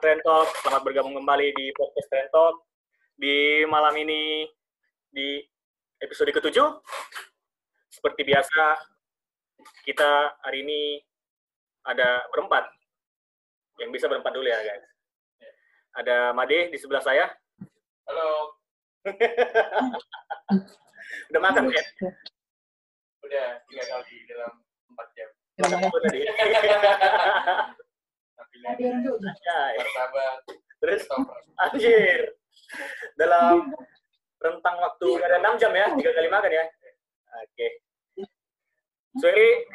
Trend Talk, selamat bergabung kembali di podcast Trend Talk. Di malam ini, di episode ketujuh, seperti biasa, kita hari ini ada berempat. Yang bisa berempat dulu ya, guys. Ada Made di sebelah saya. Halo, Udah makan, ya? udah tiga kali dalam empat jam. Makan tadi? Terus, anjir. Dalam rentang waktu ada 6 jam ya, tiga kali makan ya. Oke. Sorry,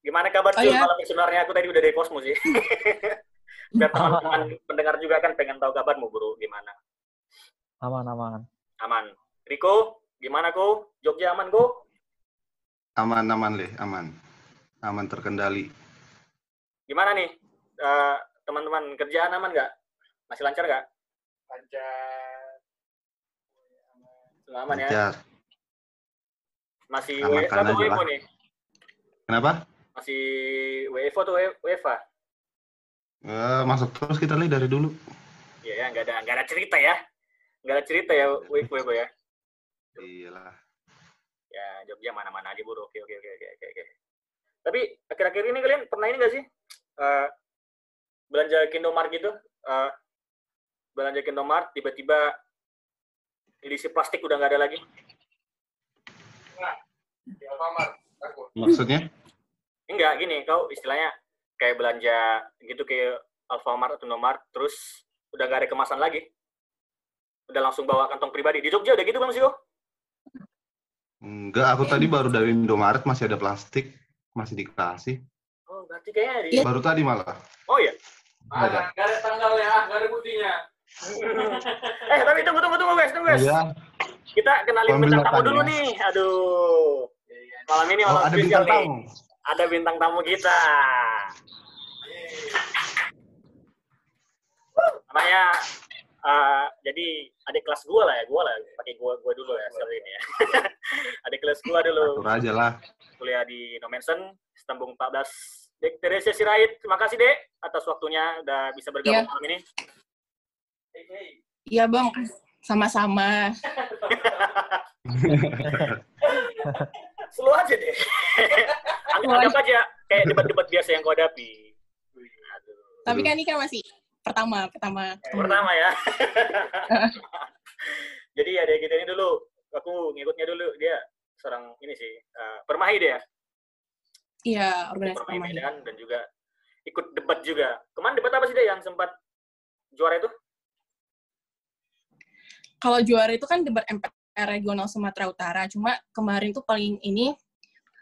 gimana kabar Oh, Jul? iya. Malam ini sebenarnya aku tadi udah dari posmu sih. Biar teman-teman pendengar juga kan pengen tahu kabarmu, bro. Gimana? aman aman Aman. Riko, gimana ko? Jogja aman ko? Aman, aman, Leh. Aman. Aman terkendali. Gimana nih? Eh, teman-teman kerjaan aman nggak? Masih lancar nggak? Lancar. Semua aman ya? Masih aja WFO lah. nih? Kenapa? Masih WFO atau WFA? Eh, masuk terus kita, Leh, dari dulu. Iya ya, nggak ada nggak ada cerita ya, nggak ada cerita ya, WFO WFO ya. Iyalah. Ya Jogja mana-mana aja bro. Oke oke oke oke oke. Tapi akhir-akhir ini kalian pernah ini nggak sih Eh, belanja ke Indomart gitu? Eh, belanja ke Indomart tiba-tiba edisi plastik udah nggak ada lagi. Di Alfamart, takut. Maksudnya? Enggak gini, kau istilahnya kayak belanja gitu ke Alfamart atau Indomart, terus udah nggak ada kemasan lagi. Udah langsung bawa kantong pribadi. Di Jogja udah gitu bang sih Enggak, aku tadi baru dari Indomaret masih ada plastik. Masih dikasih. Oh berarti kayaknya di. Iya. Baru tadi malah. Oh iya. Ada. Ah, nggak ada tanggalnya, ah, nggak ada buktinya. eh tapi tunggu tunggu tunggu guys, tunggu guys. Iya. Kita kenalin bintang tamu dulu nih. Aduh. Malam ini Oh, malam ada spesial bintang nih. tamu. Ada bintang tamu kita. Namanya eh, jadi adik kelas gua lah ya, gua lah pakai gua gua dulu ya sekali ini ya. adik kelas gua dulu Atur aja lah. kuliah di Nomensen, Stambung 14. Dek Teresia Sirait, terima kasih Dek atas waktunya udah bisa bergabung Iya. malam ini. Hey, hey. Iya bang, sama-sama. Slow aja deh. anggap, aja kayak debat-debat biasa yang kau hadapi. Aduh. Tapi kan ini kan masih pertama, pertama. ketemu. Pertama ya. Jadi ada kita ini dulu, aku ngikutnya dulu dia seorang ini sih, eh, permahi dia, Iya, organisasi. Medan dan juga ikut debat juga. Kemarin debat apa sih dia yang sempat juara itu? Kalau juara itu kan debat MPR regional Sumatera Utara. Cuma kemarin tuh paling ini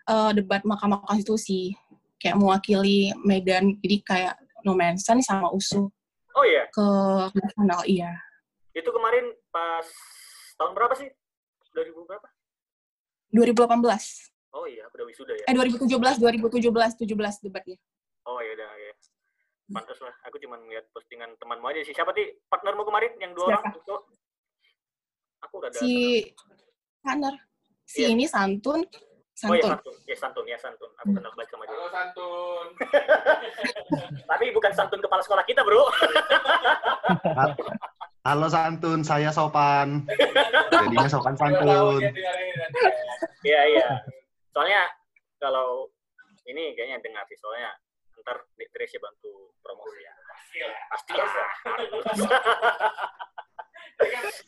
eh, debat Mahkamah Konstitusi. Kayak mewakili Medan. Jadi kayak Nomensen sama USU Oh iya, ke nasional. Iya. itu kemarin pas tahun berapa sih? 2000 berapa? 2018. Oh iya, udah wisuda ya. Eh 2017, 2017, 17 debatnya. Oh iya udah ya. Pantas lah, aku cuma ngeliat postingan temanmu aja sih. Siapa sih partnermu kemarin yang dua Siapa? orang itu? Aku udah ada. Si Tanner. Si Iya. ini Santun. Oh iya Santun. santun, ya santun, ya santun. Aku kenal baik sama dia. Halo Santun. Tapi bukan santun kepala sekolah kita, bro. Halo Santun, saya Sopan. Jadinya Sopan Santun. Iya iya. Soalnya kalau ini kayaknya dengar sih, soalnya ntar Tracy bantu promosi ya. Pasti lah. Ya.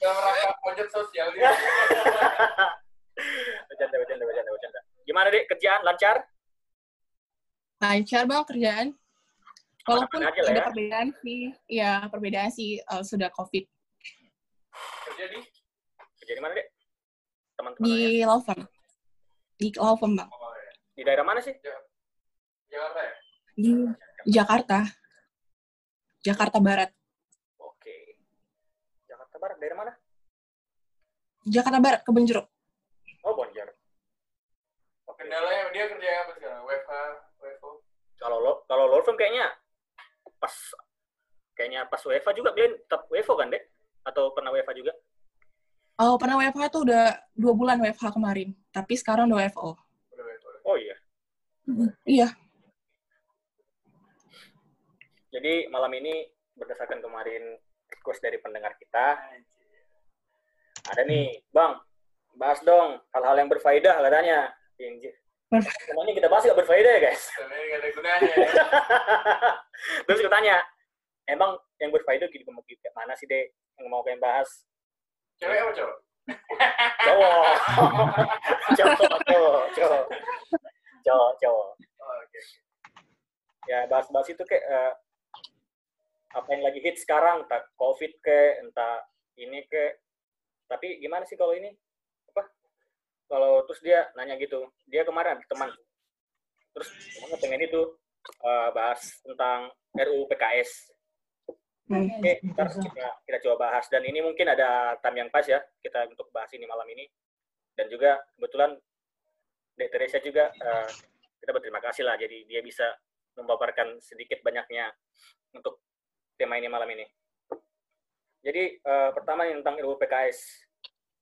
Dalam rangka pojok sosial dia. Bercanda, bercanda, bercanda, bercanda. Gimana dek kerjaan lancar? Lancar bang kerjaan. Walaupun ada ya. perbedaan sih, ya perbedaan sih eh, sudah COVID Kerja di Kerja di mana dek? Teman-teman di law firm. Di law firm bang. oh, ya. di daerah mana sih? Jakarta ya? Di Jakarta. Jakarta Barat. Oke. Jakarta Barat, daerah mana? Jakarta Barat, Kebonjeruk. Oh, Bonjar. Oke. Kendalanya dia kerja apa sekarang? WFH, WFO? Kalau lo kalau law firm kayaknya pas kayaknya pas WFA juga kalian tetap WFO kan, Dek? Atau pernah WFA juga? Oh, pernah WFH tuh udah dua bulan WFH kemarin. Tapi sekarang udah WFO. Udah WFO. Oh iya. Iya. Jadi malam ini berdasarkan kemarin request dari pendengar kita. Ada nih, Bang, bahas dong hal-hal yang berfaedah katanya. Yang Semuanya kita bahas gak berfaedah ya, guys? Sebenarnya nggak ada gunanya. Terus gue tanya, emang yang berfaedah gitu mau kayak mana sih, Dek? Yang mau kalian bahas? Cewek apa cowok? Cowok. cowok, cowok, cowok. Cowok, cowok. Oh, oke. Ya, bahas-bahas itu kayak eh, apa yang lagi hit sekarang, entah COVID ke, entah ini ke. Tapi gimana sih kalau ini? Apa? Kalau terus dia nanya gitu, dia kemarin teman. Terus pengen itu eh, bahas tentang RUU PKS. Hmm. Oke, ntar kita, kita coba bahas. Dan ini mungkin ada time yang pas ya, kita untuk bahas ini malam ini. Dan juga kebetulan Dek Teresa juga, eh, kita berterima kasih lah. Jadi dia bisa memaparkan sedikit banyaknya untuk tema ini malam ini. Jadi eh, pertama yang tentang RUU PKS.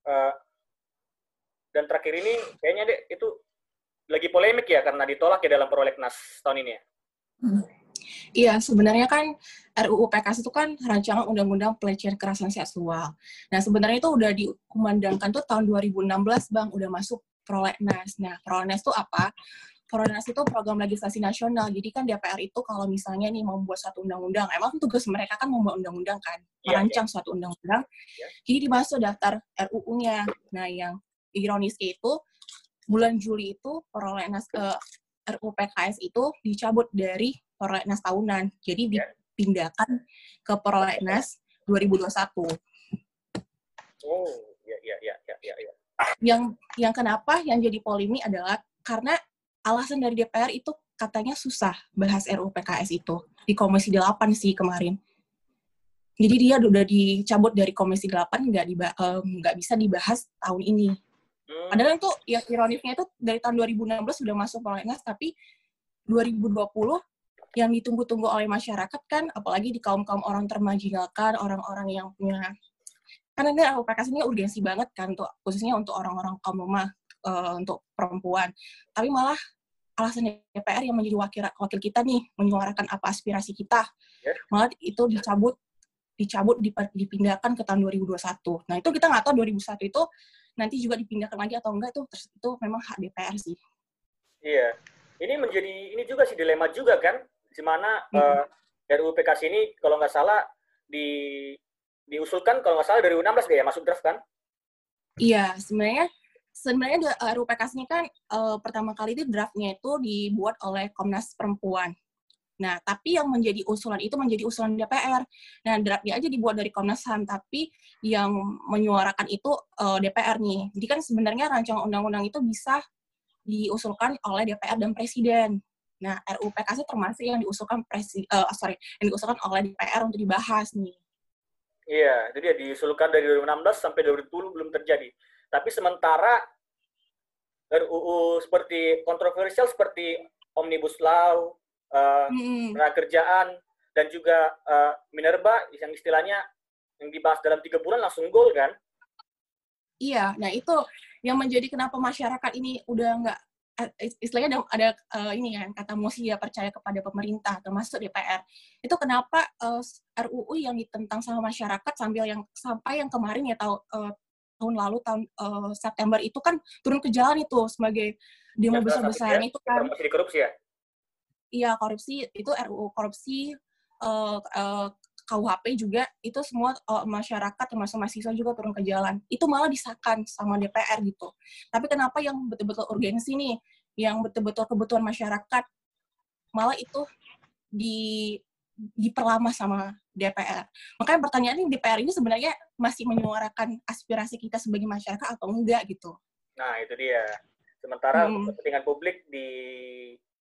Eh, dan terakhir ini kayaknya Dek itu lagi polemik ya karena ditolak ya dalam prolegnas tahun ini ya. Iya, sebenarnya kan RUU PKS itu kan rancangan undang-undang pelecehan kekerasan seksual. Nah, sebenarnya itu udah dikumandangkan tuh tahun 2016, Bang, udah masuk prolegnas. Nah, prolegnas itu apa? Prolegnas itu program legislasi nasional. Jadi kan DPR itu kalau misalnya nih membuat satu undang-undang, emang tugas mereka kan membuat undang-undang kan, Iya, merancang suatu undang-undang. Iya. Jadi dimasuk daftar RUU-nya. Nah, yang ironis itu bulan Juli itu prolegnas eh, RUU PKS itu dicabut dari prolegnas tahunan. Jadi Ya. dipindahkan ke prolegnas 2021. Oh, ya, ya, ya, ya, ya, ya. Yang yang kenapa yang jadi polemik adalah karena alasan dari DPR itu katanya susah bahas RUU PKS itu di Komisi 8 sih kemarin. Jadi dia udah dicabut dari Komisi 8 nggak nggak bisa dibahas tahun ini. Hmm, Padahal itu yang ironisnya itu dari tahun 2016 sudah masuk prolegnas tapi 2020 yang ditunggu-tunggu oleh masyarakat kan apalagi di kaum-kaum orang termarginalkan, orang-orang yang punya karena ini RUU PKS ini urgensi banget kan untuk khususnya untuk orang-orang kaum lemah eh, untuk perempuan. Tapi malah alasan DPR yang menjadi wakil wakil kita nih menyuarakan apa aspirasi kita. Ya. Malah itu dicabut dicabut dip- dipindahkan ke tahun 2021. Nah, itu kita nggak tahu 2021 itu nanti juga dipindahkan lagi atau enggak itu itu memang hak DPR sih. Iya, ini menjadi ini juga sih dilema juga kan, di mana Hmm. eh, RUU PKS ini kalau nggak salah di diusulkan kalau nggak salah dari 2016 deh ya masuk draft kan? Iya, sebenarnya sebenarnya da- RUU PKS ini kan eh, pertama kali itu draftnya itu dibuat oleh Komnas Perempuan. Nah, tapi yang menjadi usulan itu menjadi usulan DPR. Nah, draftnya aja dibuat dari Komnas HAM, tapi yang menyuarakan itu eh, DPR nih. Jadi kan sebenarnya rancangan undang-undang itu bisa diusulkan oleh DPR dan Presiden. Nah, RUU PKS termasuk yang diusulkan presi, eh, sorry, yang diusulkan oleh DPR untuk dibahas nih. Iya, itu dia diusulkan dari 2016 sampai 2020 belum terjadi. Tapi sementara RUU seperti kontroversial seperti Omnibus Law, eh, Hmm. kerjaan, dan juga eh, Minerba yang istilahnya yang dibahas dalam tiga bulan langsung gol kan? Iya, nah itu yang menjadi kenapa masyarakat ini udah nggak istilahnya ada, ada eh, ini kan kata Mosi ya percaya kepada pemerintah termasuk DPR. Itu kenapa eh, RUU yang ditentang sama masyarakat sambil yang sampai yang kemarin ya tahu eh, tahun lalu tahun eh, September itu kan turun ke jalan itu sebagai demo besar-besaran itu kan korupsi ya? iya korupsi itu RUU korupsi eh, eh, KUHP juga itu semua eh, masyarakat termasuk mahasiswa juga turun ke jalan itu malah disahkan sama DPR gitu tapi kenapa yang betul-betul urgensi nih yang betul-betul kebutuhan masyarakat malah itu di diperlama sama DPR makanya pertanyaannya DPR ini sebenarnya masih menyuarakan aspirasi kita sebagai masyarakat atau enggak gitu Nah, itu dia. Sementara Hmm. untuk kepentingan publik di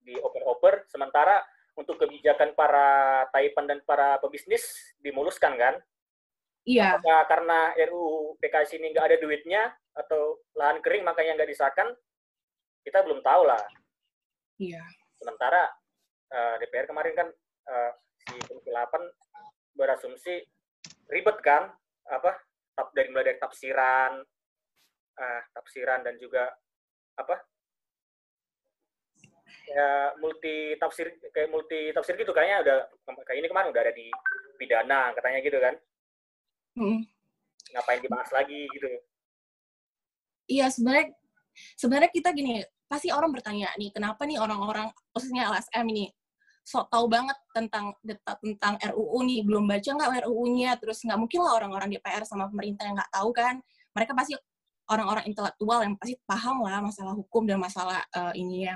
di oper-oper, sementara untuk kebijakan para taipan dan para pebisnis dimuluskan kan? iya Apakah karena RUU PKS ini nggak ada duitnya atau lahan kering makanya nggak disahkan? Kita belum tahu lah. iya Sementara eh, DPR kemarin kan eh, si Komisi 8 berasumsi ribet kan? Apa? Tap, dari mulai dari tafsiran, eh, tafsiran dan juga apa? Ya multi tafsir kayak multi tafsir gitu kayaknya udah kayak ini kemarin udah ada di pidana katanya gitu kan. Mm. ngapain dibahas lagi gitu. Iya sebenarnya sebenarnya kita gini pasti orang bertanya nih kenapa nih orang-orang khususnya LSM ini sok tahu banget tentang tentang RUU nih belum baca nggak RUU-nya terus nggak mungkin lah orang-orang DPR sama pemerintah yang nggak tahu kan. Mereka pasti orang-orang intelektual yang pasti paham lah masalah hukum dan masalah eh, ini ya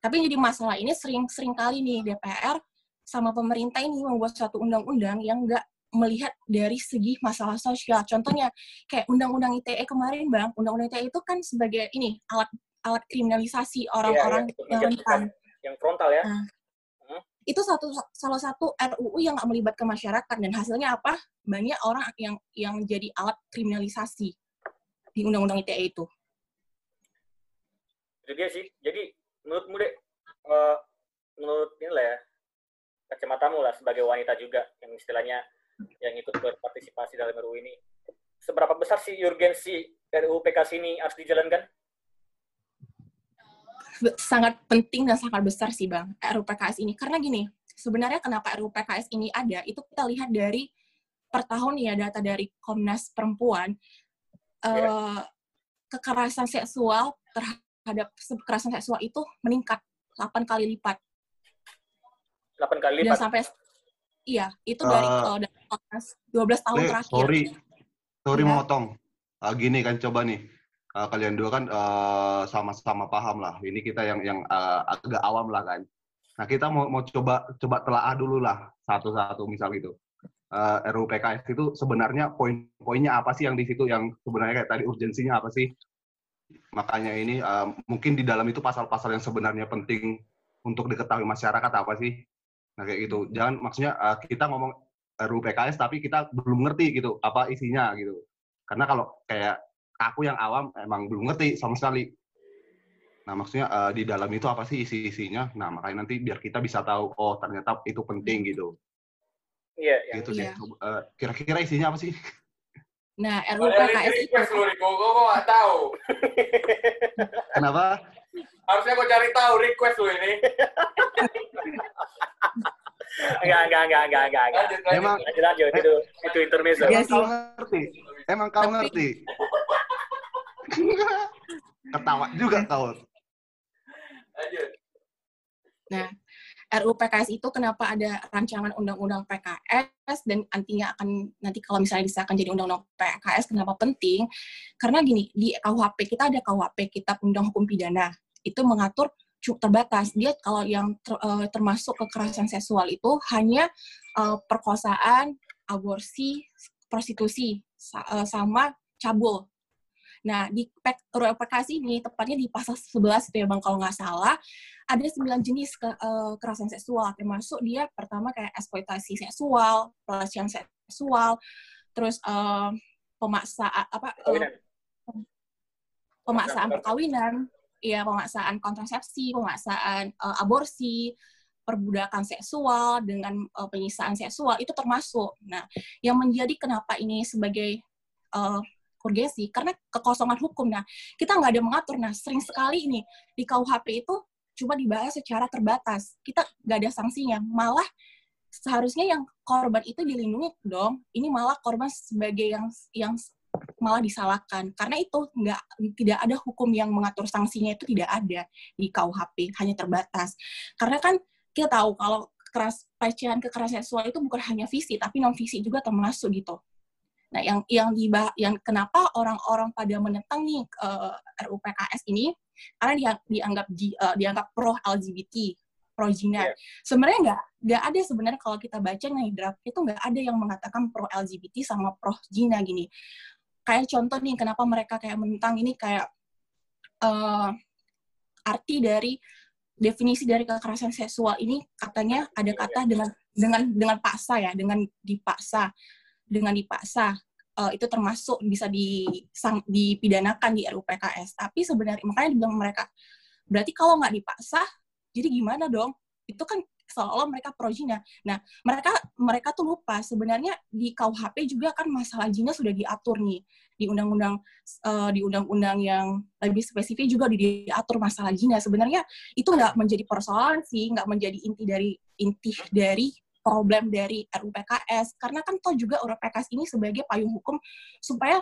tapi jadi masalah ini sering-sering kali nih DPR sama pemerintah ini membuat suatu undang-undang yang nggak melihat dari segi masalah sosial. Contohnya kayak undang-undang ITE kemarin, Bang. Undang-undang ITE itu kan sebagai ini alat alat kriminalisasi orang-orang Iya, iya, yang rentan. yang frontal ya Itu satu salah satu RUU yang nggak melibatkan masyarakat dan hasilnya apa? Banyak orang yang yang jadi alat kriminalisasi di undang-undang ITE itu. itu dia sih jadi menurutmu deh eh, menurut ini lah ya kacamatamu lah sebagai wanita juga yang istilahnya yang ikut berpartisipasi dalam RUU ini seberapa besar sih urgensi RUU PKS ini harus dijalankan? Sangat penting dan sangat besar sih bang RUU PKS ini. Karena gini sebenarnya kenapa RUU PKS ini ada itu kita lihat dari per tahun ya data dari Komnas Perempuan eh, kekerasan seksual terhadap kekerasan seksual itu meningkat 8 kali lipat 8 kali dan lipat sampai iya itu dari, Eh, eh, dari Komnas 12 tahun Le, terakhir sorry, sorry Iya. motong. Ah, gini kan coba nih, Ah, kalian dua kan eh, sama-sama paham lah. Ini kita yang yang eh, agak awam lah kan. Nah kita mau mau coba coba telaah dulu lah satu-satu misal gitu. Eh, RUU PKS itu sebenarnya poin-poinnya apa sih yang di situ yang sebenarnya kayak tadi urgensinya apa sih? Makanya ini eh, mungkin di dalam itu pasal-pasal yang sebenarnya penting untuk diketahui masyarakat apa sih? Nah kayak gitu. Jangan maksudnya eh, kita ngomong RUU PKS tapi kita belum ngerti gitu apa isinya gitu. Karena kalau kayak aku yang awam emang belum ngerti sama sekali. Nah maksudnya eh, di dalam itu apa sih isi-isinya? Nah makanya nanti biar kita bisa tahu oh ternyata itu penting gitu. iya yang Gitu sih. Iya. Coba, eh, Kira-kira isinya apa sih? nah RUU PKS itu request. Gue kok nggak tahu. Kenapa? Harusnya gue cari tahu request lu ini. enggak enggak enggak enggak enggak enggak Lanjut, lanjut. Emang lanjut lanjut itu itu intermezzo Iya emang sih. kau ngerti? Emang kau Tapi- ngerti? Ketawa juga kau. Lanjut. RUU PKS itu kenapa ada rancangan undang-undang PKS dan nantinya akan nanti kalau misalnya disahkan jadi undang-undang PKS kenapa penting? Karena gini di KUHP kita ada KUHP Kitab Undang Hukum Pidana itu mengatur cukup terbatas. Dia kalau yang ter- eh, termasuk kekerasan seksual itu hanya eh, perkosaan, aborsi, prostitusi sa- eh, sama cabul. Nah, di P- RUU PKS ini, tepatnya di pasal 11 itu ya Bang, kalau nggak salah, ada sembilan jenis ke, eh, kekerasan seksual, termasuk dia pertama kayak eksploitasi seksual, pelecehan seksual, terus eh, pemaksaan apa Perkawinan. pemaksaan perkawinan, ya pemaksaan kontrasepsi, pemaksaan eh, aborsi, perbudakan seksual dengan eh, penyiksaan seksual itu termasuk. Nah, yang menjadi kenapa ini sebagai eh, urgensi karena kekosongan hukum. Nah, kita nggak ada mengatur. Nah, sering sekali ini di KUHP itu cuma dibahas secara terbatas. Kita nggak ada sanksinya. Malah seharusnya yang korban itu dilindungi dong. Ini malah korban sebagai yang yang malah disalahkan karena itu nggak tidak ada hukum yang mengatur sanksinya itu tidak ada di KUHP hanya terbatas karena kan kita tahu kalau keras pelecehan kekerasan seksual itu bukan hanya fisik tapi non fisik juga termasuk gitu nah yang yang dibah yang kenapa orang-orang pada menentang nih eh, RUU PKS ini? Karena dia, dianggap di- eh, dianggap pro LGBT pro zina Iya. sebenarnya nggak nggak ada sebenarnya kalau kita baca nih draft itu nggak ada yang mengatakan pro LGBT sama pro zina gini. Kayak contoh nih kenapa mereka kayak menentang ini kayak eh, arti dari definisi dari kekerasan seksual ini katanya ada kata dengan dengan dengan paksa ya dengan dipaksa dengan dipaksa eh, itu termasuk bisa disang, dipidanakan di RUU PKS tapi sebenarnya makanya dibilang mereka berarti kalau nggak dipaksa jadi gimana dong? Itu kan seolah-olah mereka pro zina nah mereka mereka tuh lupa sebenarnya di KUHP juga kan masalah zina sudah diatur nih. Di undang-undang eh, di undang-undang yang lebih spesifik juga di- diatur masalah zina sebenarnya itu nggak menjadi persoalan sih nggak menjadi inti dari inti dari problem dari RUPKS karena kan toh juga RUPKS ini sebagai payung hukum supaya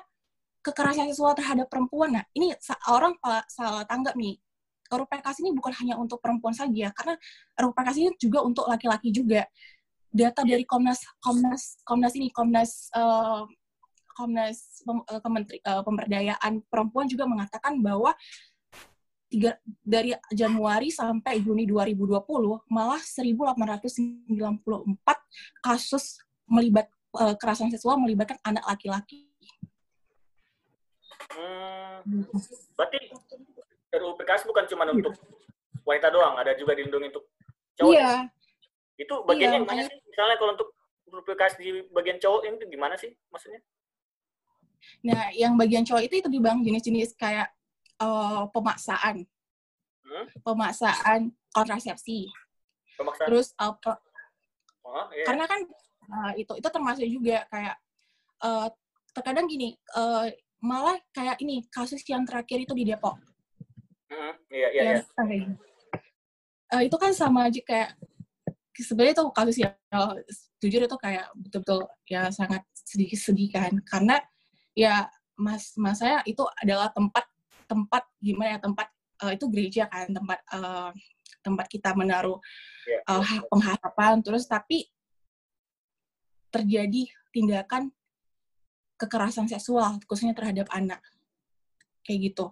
kekerasan seksual terhadap perempuan. Nah, ini orang pa- salah tanggap nih. RUPKS ini bukan hanya untuk perempuan saja, karena RUPKS ini juga untuk laki-laki juga. Data dari Komnas Komnas Komnas ini Komnas eh, Komnas Pem- eh, Kementeri eh, Pemberdayaan Perempuan juga mengatakan bahwa tiga, dari Januari sampai Juni 2020 malah 1894 kasus melibat eh, kekerasan seksual melibatkan anak laki-laki. Hmm, berarti RUU PKS bukan cuma untuk wanita doang, ada juga dilindungi untuk cowok. Iya, Itu bagiannya Iya, gimana makanya- sih? Misalnya kalau untuk RUU PKS di bagian cowok itu gimana sih maksudnya? nah yang bagian cowok itu itu di bang jenis-jenis kayak eh, pemaksaan, Hmm? pemaksaan kontrasepsi, Pemaksaan. terus eh, pe- Oh, iya. karena kan uh, itu itu termasuk juga kayak uh, terkadang gini uh, malah kayak ini kasus yang terakhir itu di Depok Hmm, iya, iya, iya. yang. Uh, itu kan sama aja kayak sebenarnya itu kasus yang uh, jujur itu kayak betul-betul ya sangat sedikit sedih kan karena ya mas mas saya itu adalah tempat tempat gimana ya tempat uh, itu gereja kan tempat uh, tempat kita menaruh Iya. uh, ha- pengharapan. Terus tapi terjadi tindakan kekerasan seksual khususnya terhadap anak. Kayak gitu.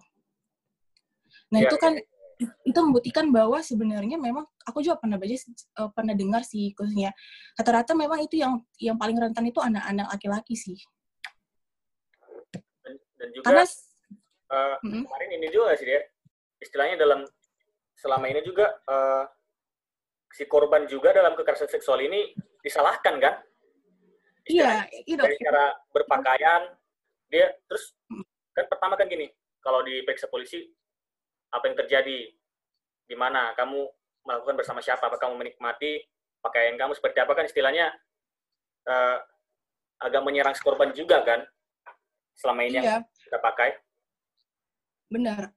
Nah Iya, itu kan itu membuktikan bahwa sebenarnya memang aku juga pernah baca uh, pernah dengar sih khususnya. Rata-rata memang itu yang yang paling rentan itu anak-anak laki-laki sih. Dan, dan juga karena eh, Mm. kemarin ini juga sih dia istilahnya dalam selama ini juga eh, si korban juga dalam kekerasan seksual ini disalahkan kan? iya itu Dari cara berpakaian dia terus kan pertama kan gini kalau diperiksa polisi apa yang terjadi? Di mana kamu melakukan bersama siapa? Apa kamu menikmati pakaian kamu seperti apa? Kan istilahnya eh, agak menyerang si korban juga kan? Selama ini yang iya. kita pakai benar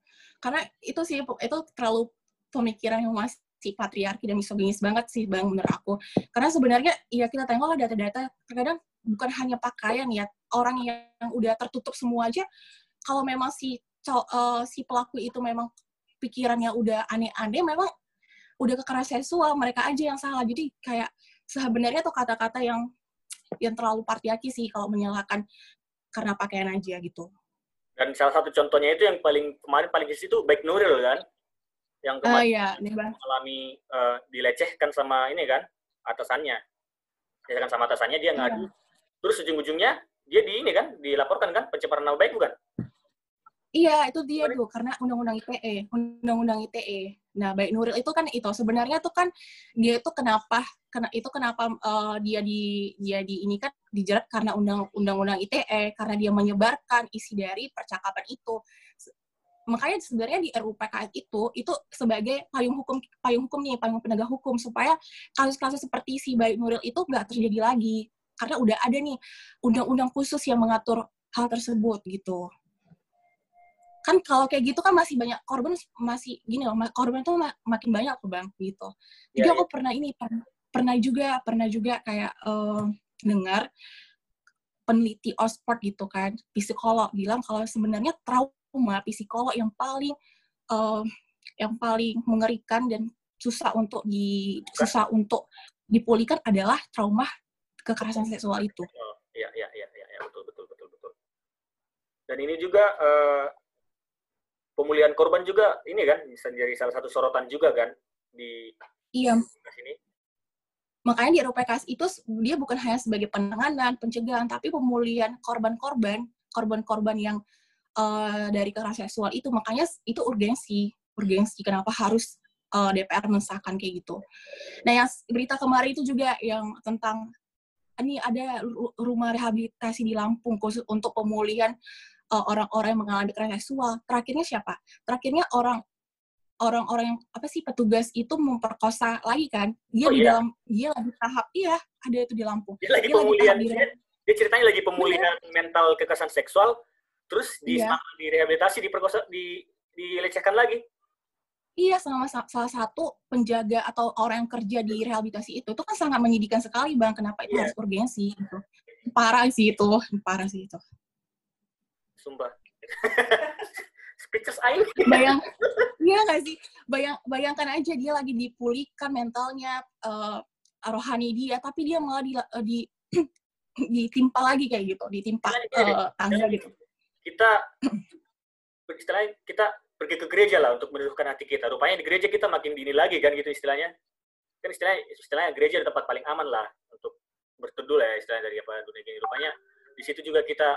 karena itu sih itu terlalu pemikiran yang masih patriarki dan misoginis banget sih bang menurut aku. Karena sebenarnya ya kita tengok data-data terkadang bukan hanya pakaian ya orang yang udah tertutup semua aja kalau memang si eh, si pelaku itu memang pikirannya udah aneh-aneh memang udah kekerasan seksual mereka aja yang salah. Jadi kayak sebenarnya tuh kata-kata yang yang terlalu patriarki sih kalau menyalahkan karena pakaian aja gitu dan salah satu contohnya itu yang paling kemarin paling di situ baik Nuril kan? Yang ah kemarin ya nih bang. mengalami eh, dilecehkan sama ini kan? Atasannya. Dilecehkan sama atasannya dia ngadu. Terus ujung-ujungnya dia di ini kan? Dilaporkan kan? Pencemaran nama baik bukan? Iya, itu dia tuh. Karena undang-undang ITE, undang-undang ITE. Nah, baik Nuril itu kan itu. Sebenarnya tuh kan dia itu kenapa kena itu kenapa eh, dia di dia di ini kan dijerat karena undang undang-undang ITE karena dia menyebarkan isi dari percakapan itu. Makanya sebenarnya di RUU PKS itu itu sebagai payung hukum payung hukum nih, payung penegak hukum supaya kasus-kasus seperti si baik Nuril itu nggak terjadi lagi. Karena udah ada nih undang-undang khusus yang mengatur hal tersebut gitu. Kan kalau kayak gitu kan masih banyak korban masih gini loh korban tuh ma- makin banyak loh bang gitu. Jadi Iya, aku pernah ini pernah, pernah juga pernah juga kayak eh, dengar peneliti Oxford gitu kan psikolog bilang kalau sebenarnya trauma psikolog yang paling eh, yang paling mengerikan dan susah untuk di susah untuk dipulihkan adalah trauma kekerasan seksual itu. Iya iya iya iya iya, betul betul betul betul. Dan ini juga eh, pemulihan korban juga ini kan bisa jadi salah satu sorotan juga kan di iya. sini Makanya di RUPKS itu dia bukan hanya sebagai penanganan, pencegahan, tapi pemulihan korban-korban, korban-korban yang eh, dari kekerasan seksual itu. Makanya itu urgensi, urgensi kenapa harus eh, DPR mensahkan kayak gitu. Nah, yang berita kemarin itu juga yang tentang ini ada ru- rumah rehabilitasi di Lampung khusus untuk pemulihan eh, orang-orang yang mengalami kekerasan seksual. Terakhirnya siapa? Terakhirnya orang orang-orang yang apa sih petugas itu memperkosa lagi kan dia Oh, di iya? dalam dia lagi tahap iya ada itu di Lampung Jadi lagi Dia lagi pemulihan, di dia, dia ceritanya lagi pemulihan mental kekerasan seksual, terus di Iya. direhabilitasi, diperkosa, di dilecehkan lagi. iya sama sa- salah satu penjaga atau orang yang kerja di rehabilitasi itu itu kan sangat menyedihkan sekali bang kenapa itu Iya. harus urgensi gitu parah sih itu parah sih itu Sumpah. Speechless aing. bayang iya nggak sih bayang bayangkan aja dia lagi dipulihkan mentalnya eh, rohani dia tapi dia malah di, eh, di ditimpa lagi kayak gitu ditimpa eh, tangga gitu Kita istilahnya kita pergi ke gereja lah untuk meneduhkan hati kita. Rupanya di gereja kita makin dini lagi kan gitu istilahnya. Kan istilahnya istilahnya gereja adalah tempat paling aman lah untuk berteduh lah ya istilahnya dari apa dunia gini. Rupanya di situ juga kita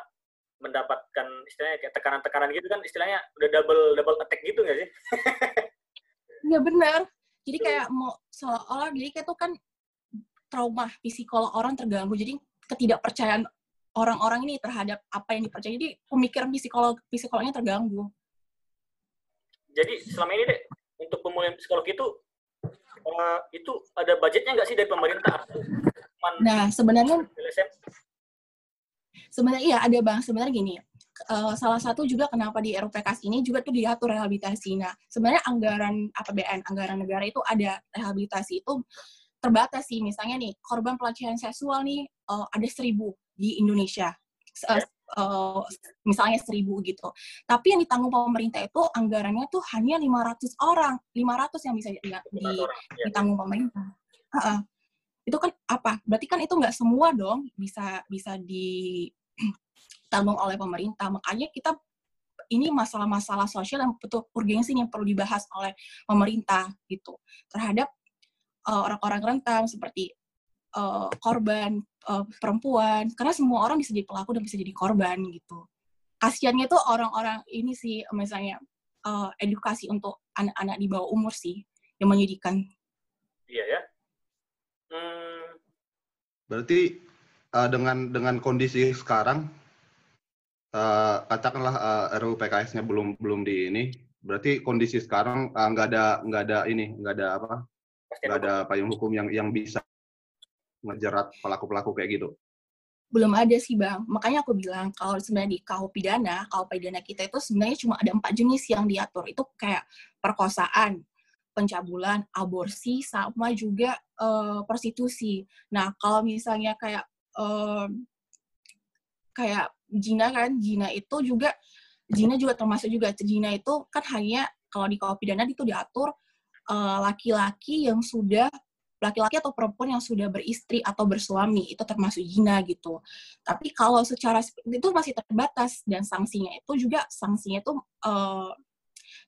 mendapatkan istilahnya kayak tekanan-tekanan gitu kan istilahnya udah double double attack gitu nggak sih? Iya benar. Jadi kayak mau seolah-olah jadi kayak itu kan trauma psikolog orang terganggu. Jadi ketidakpercayaan orang-orang ini terhadap apa yang dipercaya. Jadi pemikiran psikolog psikolognya terganggu. Jadi selama ini deh untuk pemulihan psikolog itu eh, itu ada budgetnya nggak sih dari pemerintah? Nah sebenarnya? Sebenarnya iya ada bang. Sebenarnya gini. eh, salah satu juga kenapa di RUPKS ini juga tuh diatur rehabilitasi. Nah, sebenarnya anggaran APBN, anggaran negara itu ada rehabilitasi itu terbatas sih. Misalnya nih, korban pelecehan seksual nih eh, ada seribu di Indonesia. Eh, eh, misalnya seribu gitu. Tapi yang ditanggung pemerintah itu anggarannya tuh hanya 500 orang. 500 yang bisa di, di- orang. Ya. ditanggung pemerintah. Heeh. Itu kan apa? Berarti kan itu nggak semua dong bisa bisa ditanggung oleh pemerintah. Makanya kita ini masalah-masalah sosial yang betul urgensi yang perlu dibahas oleh pemerintah gitu terhadap uh, orang-orang rentan seperti uh, korban uh, perempuan karena semua orang bisa jadi pelaku dan bisa jadi korban gitu. Kasiannya tuh orang-orang ini sih misalnya uh, edukasi untuk anak-anak di bawah umur sih yang menyedihkan. Iya ya. Hmm, Berarti eh, dengan dengan kondisi sekarang eh, katakanlah eh, RUU PKS-nya belum belum di ini, berarti kondisi sekarang eh, nggak ada nggak ada ini nggak ada apa nggak ada payung hukum yang yang bisa ngejerat pelaku-pelaku kayak gitu. belum ada sih bang. Makanya aku bilang kalau sebenarnya di KUH pidana KUH pidana kita itu sebenarnya cuma ada empat jenis yang diatur. Itu kayak perkosaan pencabulan aborsi sama juga eh, prostitusi. Nah kalau misalnya kayak kayak jina kan jina itu juga jina juga termasuk juga jina itu kan hanya kalau di pidana itu diatur eh, laki-laki yang sudah laki-laki atau perempuan yang sudah beristri atau bersuami itu termasuk zina gitu. Tapi kalau secara itu masih terbatas dan sanksinya itu juga sanksinya itu eh,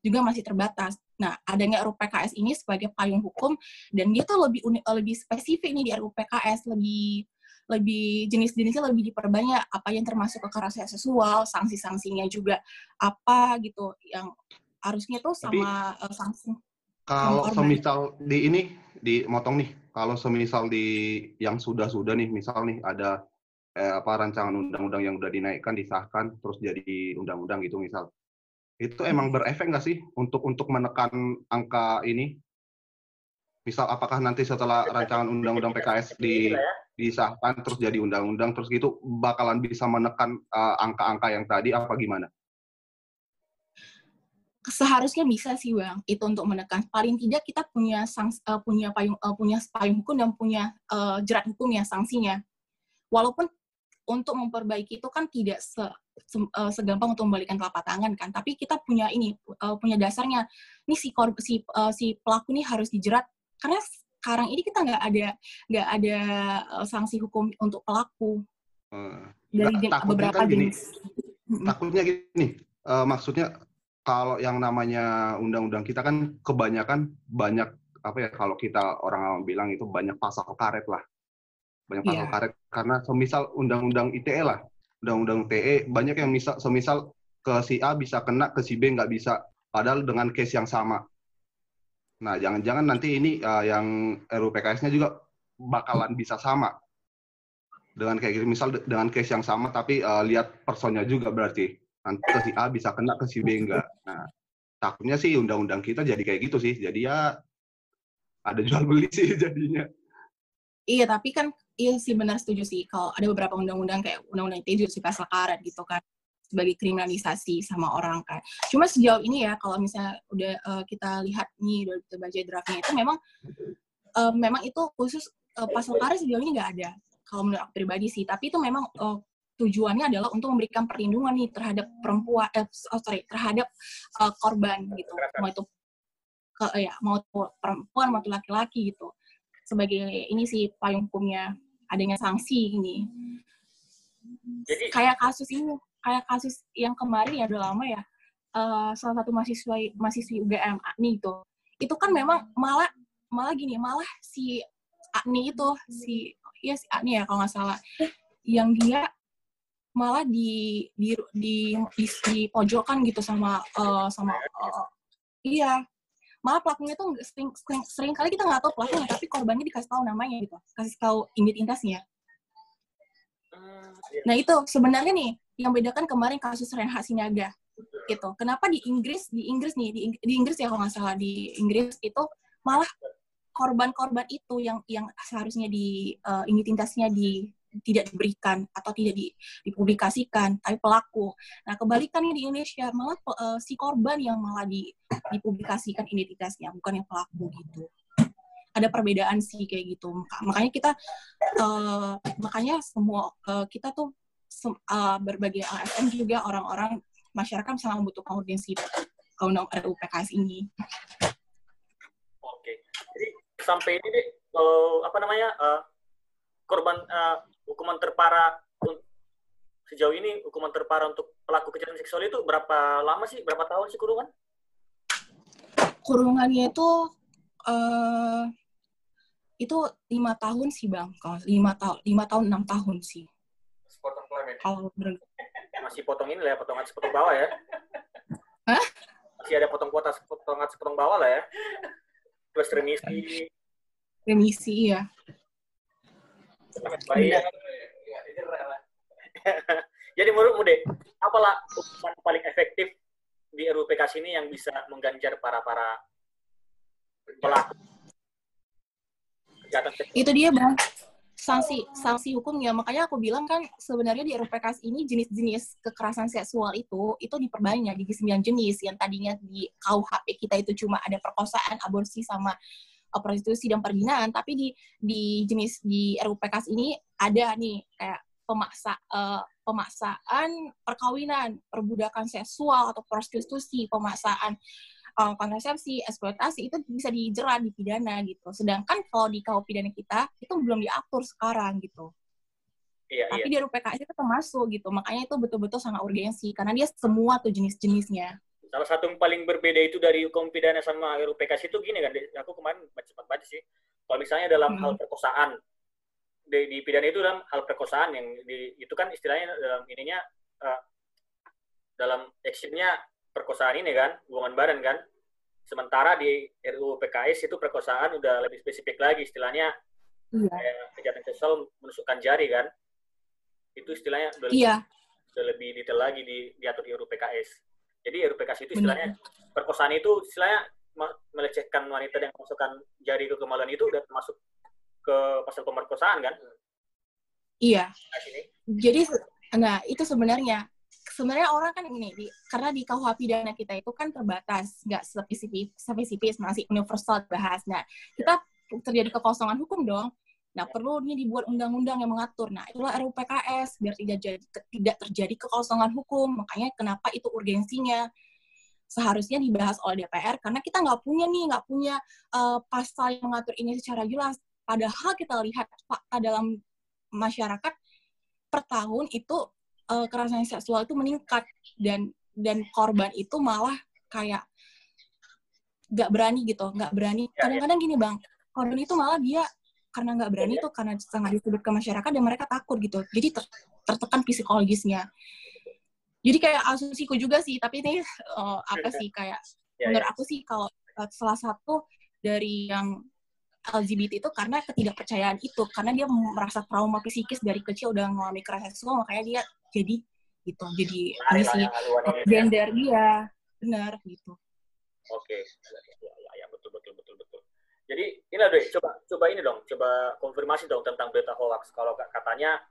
juga masih terbatas. Nah, adanya RUU PKS ini sebagai payung hukum dan dia tuh lebih lebih spesifik nih di RUU PKS lebih lebih jenis-jenisnya lebih diperbanyak. Apa yang termasuk kekerasan seksual, sanksi-sanksinya juga apa gitu. Yang harusnya tuh Tapi- sama eh, sanksi Kalau semisal di ini di motong nih, kalau semisal di yang sudah-sudah nih, misal nih ada eh, apa rancangan undang-undang yang udah dinaikkan, disahkan, terus jadi undang-undang gitu misal, itu emang berefek nggak sih untuk untuk menekan angka ini? Misal apakah nanti setelah rancangan undang-undang PKS di ya. Disahkan terus jadi undang-undang terus gitu bakalan bisa menekan eh, angka-angka yang tadi apa gimana? seharusnya bisa sih bang itu untuk menekan. Paling tidak kita punya sangs, eh, punya payung eh, punya payung hukum dan punya eh, jerat hukum ya sanksinya. Walaupun untuk memperbaiki itu kan tidak se, se- eh, segampang untuk membalikan telapak tangan kan tapi kita punya ini eh, punya dasarnya. Ini si eh, si pelaku ini harus dijerat karena sekarang ini kita nggak ada nggak ada eh, sanksi hukum untuk pelaku Eh, dari takutnya beberapa kan gini. jenis takutnya gini, eh, maksudnya kalau yang namanya undang-undang kita kan kebanyakan banyak apa ya kalau kita orang awam bilang itu banyak pasal karet lah, banyak pasal Iya. karet karena semisal undang-undang ITE lah, undang-undang TE banyak yang misal semisal ke si A bisa kena ke si B nggak bisa, padahal dengan case yang sama. Nah jangan-jangan nanti ini eh, yang RUU PKS-nya juga bakalan bisa sama. Dengan kayak gitu misal de- dengan case yang sama tapi eh, lihat personnya juga berarti. Nanti ke si A bisa kena ke si B enggak. Nah takutnya sih undang-undang kita jadi kayak gitu sih. Jadi ya ada jual beli sih jadinya. Iya, tapi kan iya sih benar setuju sih. Kalau ada beberapa undang-undang kayak undang-undang ITE juga sih pasal karet gitu kan. Sebagai kriminalisasi sama orang kan. Cuma sejauh ini ya kalau misalnya udah uh, kita lihat nih udah kita baca draftnya itu memang uh, memang itu khusus uh, pasal karet sejauh ini nggak ada kalau menurut aku pribadi sih. Tapi itu memang uh, tujuannya adalah untuk memberikan perlindungan nih terhadap perempuan, eh, oh sorry, terhadap uh, korban gitu. Mau itu ke, ya mau itu perempuan mau itu laki-laki gitu. Sebagai ini sih payung hukumnya adanya sanksi ini. Jadi kayak kasus ini, kayak kasus yang kemarin ya udah lama ya. Uh, salah satu mahasiswa mahasiswi UGM nih itu, itu kan memang malah malah gini, malah si Agni itu si ya si Agni ya kalau nggak salah. Yang dia malah di di di, di, di pojokan gitu sama uh, sama uh, iya. Malah pelakunya tuh sering, sering, sering kali kita nggak tahu pelakunya tapi korbannya dikasih tahu namanya gitu kasih tahu identitasnya Nah itu sebenarnya nih yang bedakan kemarin kasus Renhat Sinaga gitu. Kenapa di Inggris di Inggris nih di, di Inggris ya kalau nggak salah di Inggris itu malah korban-korban itu yang yang seharusnya di uh, identitasnya di tidak diberikan atau tidak di, dipublikasikan, tapi pelaku. Nah, kebalikannya di Indonesia malah uh, si korban yang malah di, dipublikasikan identitasnya, bukan yang pelaku gitu ada perbedaan sih kayak gitu makanya kita uh, makanya semua uh, kita tuh uh, berbagai ASN juga orang-orang masyarakat sangat membutuhkan urgensi undang RUU PKS ini. Oke, jadi sampai ini deh, uh, apa namanya uh, korban uh, hukuman terparah sejauh ini hukuman terparah untuk pelaku kejahatan seksual itu berapa lama sih? Berapa tahun sih kurungan? Kurungannya itu uh, itu lima tahun sih bang kalau lima tahun lima tahun enam tahun sih kalau masih potong ini lah ya potong atas potong bawah ya. Hah? masih ada potong potong potong atas potong bawah lah ya. Plus remisi. Remisi ya. Baik jadi menurutmu deh apalah hukuman paling efektif di RUU PKS ini yang bisa mengganjar para para pelaku? Itu dia bang sanksi sanksi hukumnya. Makanya aku bilang kan sebenarnya di RUPKS ini jenis-jenis kekerasan seksual itu itu diperbanyak di sembilan jenis. Yang tadinya di KUHP kita itu cuma ada perkosaan aborsi sama uh, prostitusi dan perjinahan tapi di di jenis di RUPKS ini ada nih kayak pemaksa uh, pemaksaan perkawinan perbudakan seksual atau prostitusi pemaksaan kontrasepsi, eksploitasi itu bisa dijerat, dipidana gitu. Sedangkan kalau di KUH pidana kita itu belum diatur sekarang gitu. Iya, Tapi iya. di RUPKS itu termasuk gitu. Makanya itu betul-betul sangat urgensi karena dia semua tuh jenis-jenisnya. Salah satu yang paling berbeda itu dari hukum pidana sama RUPKS itu gini kan, aku kemarin cepat baca sih. Kalau misalnya dalam hmm. hal perkosaan, di, di pidana itu dalam hal perkosaan yang di, itu kan istilahnya dalam ininya uh, dalam actionnya perkosaan ini kan, hubungan badan kan. Sementara di RUU PKS itu perkosaan udah lebih spesifik lagi istilahnya iya. kayak kejahatan seksual menusukkan jari kan. Itu istilahnya udah, iya. lebih, udah lebih detail lagi di diatur di RUU PKS. Jadi RUU PKS itu istilahnya Benar. perkosaan itu istilahnya melecehkan wanita yang memasukkan jari ke kemaluan itu udah termasuk ke pasal pemerkosaan kan? Iya. Nah, Jadi nah itu sebenarnya sebenarnya orang kan ini di, karena di KUH pidana kita itu kan terbatas, nggak spesifik, spesifik masih universal bahas. Nah, kita terjadi kekosongan hukum dong. Nah, perlu ini dibuat undang-undang yang mengatur. Nah, itulah RUU PKS biar tidak jadi, tidak terjadi kekosongan hukum. Makanya kenapa itu urgensinya seharusnya dibahas oleh DPR karena kita nggak punya nih, nggak punya uh, pasal yang mengatur ini secara jelas. Padahal kita lihat fakta dalam masyarakat per tahun itu uh, kekerasan seksual itu meningkat. Dan dan korban itu malah kayak nggak berani gitu nggak berani. Ya, ya. kadang-kadang gini bang korban itu malah dia karena nggak berani tuh karena sangat disebut ke masyarakat dan mereka takut gitu. Jadi ter tertekan psikologisnya. Jadi kayak asumsiku juga sih tapi ini uh, apa sih kayak ya, menurut aku sih kalau uh, salah satu dari yang LGBT itu karena ketidakpercayaan itu. Karena dia merasa trauma psikis dari kecil udah mengalami kekerasan seksual makanya dia jadi gitu jadi ini sih gender dia benar gitu oke okay. ya, ya, ya betul betul betul betul jadi ini deh coba coba ini dong coba konfirmasi dong tentang berita hoax kalau katanya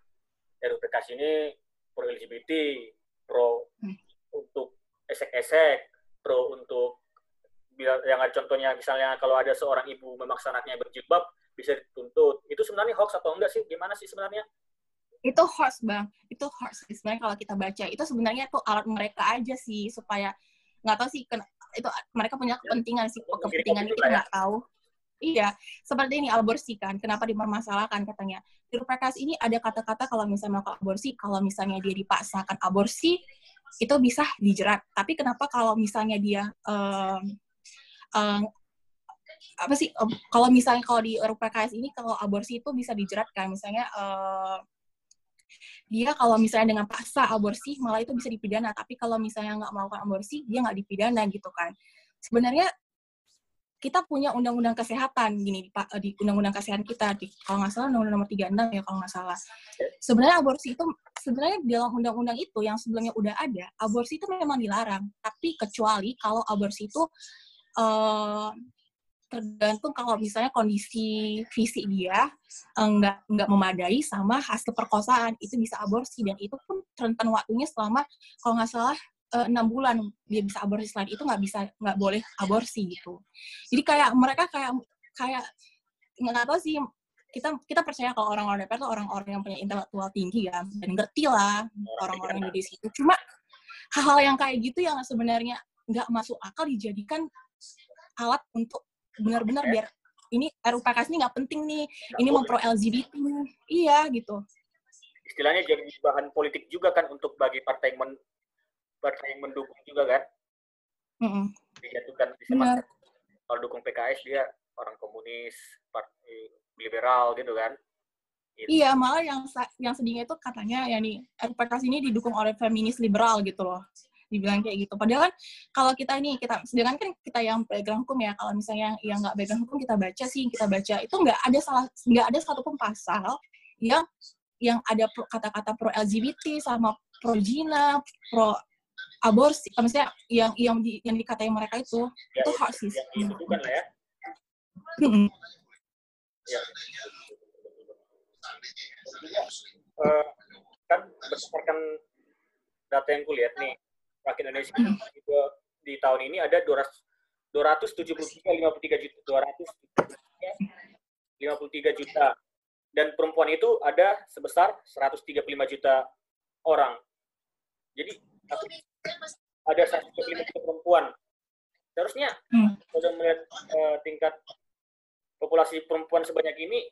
RUPKS ini pro LGBT pro Hmm. untuk esek-esek, pro untuk yang ada contohnya misalnya kalau ada seorang ibu memaksa anaknya berjilbab bisa dituntut. Itu sebenarnya hoax atau enggak sih? Gimana sih sebenarnya? Itu hoax bang. Itu sih sebenarnya kalau kita baca. Itu sebenarnya tuh alat mereka aja sih supaya nggak tahu sih ken- itu mereka punya kepentingan sih Untuk kepentingan mengirim kita opini lah ya. nggak tahu. Iya seperti ini aborsi kan. Kenapa dipermasalahkan katanya. Di PKS ini ada kata-kata kalau misalnya melakukan aborsi kalau misalnya dia dipaksakan aborsi itu bisa dijerat. Tapi kenapa kalau misalnya dia em, em, apa sih em, kalau misalnya kalau di RUPKS ini kalau aborsi itu bisa dijerat kan? Misalnya em, dia kalau misalnya dengan paksa aborsi malah itu bisa dipidana. Tapi kalau misalnya nggak melakukan aborsi dia nggak dipidana gitu kan. Sebenarnya kita punya undang-undang kesehatan gini di, di undang-undang kesehatan kita di kalau nggak salah undang-undang nomor 36 ya kalau nggak salah. Sebenarnya aborsi itu sebenarnya dalam undang-undang itu yang sebelumnya udah ada aborsi itu memang dilarang. Tapi kecuali kalau aborsi itu eh, tergantung kalau misalnya kondisi fisik dia eh, nggak nggak memadai sama hasil perkosaan itu bisa aborsi. Dan itu pun rentan waktunya selama kalau nggak salah eh, enam bulan dia bisa aborsi. Selain itu nggak bisa nggak boleh aborsi gitu. Jadi kayak mereka kayak kayak nggak tahu sih kita kita percaya kalau orang-orang DPR tuh orang-orang yang punya intelektual tinggi ya dan ngerti lah orang-orang yang di situ cuma hal-hal yang kayak gitu yang sebenarnya nggak masuk akal dijadikan alat untuk benar-benar biar ini RUPKS ini nggak penting nih. Ini mau pro LGBT iya gitu. Istilahnya jadi bahan politik juga kan untuk bagi partai yang men, partai yang mendukung juga kan? Mm-mm. dijatuhkan bisa benar. kalau dukung PKS dia orang komunis, partai liberal gitu kan. iya malah yang yang sedihnya itu katanya ya nih RUPKS ini didukung oleh feminis liberal gitu loh dibilang kayak gitu padahal kan kalau kita ini kita sedangkan kan kita yang background hukum ya kalau misalnya yang nggak background hukum kita baca sih kita baca itu nggak ada salah nggak ada satupun pasal yang yang ada kata-kata pro LGBT sama pro zina pro aborsi maksudnya yang yang di, yang dikatain mereka itu Ya, itu hak sih yang dituduhkan lah ya. Ya. Eh, kan berdasarkan data yang kulihat nih, rakyat Indonesia Hmm. juga di tahun ini ada 200 273 53 juta 253 juta dan perempuan itu ada sebesar 135 juta orang. Jadi ada 135 juta perempuan. Seharusnya Hmm. kalau melihat eh, tingkat populasi perempuan sebanyak ini,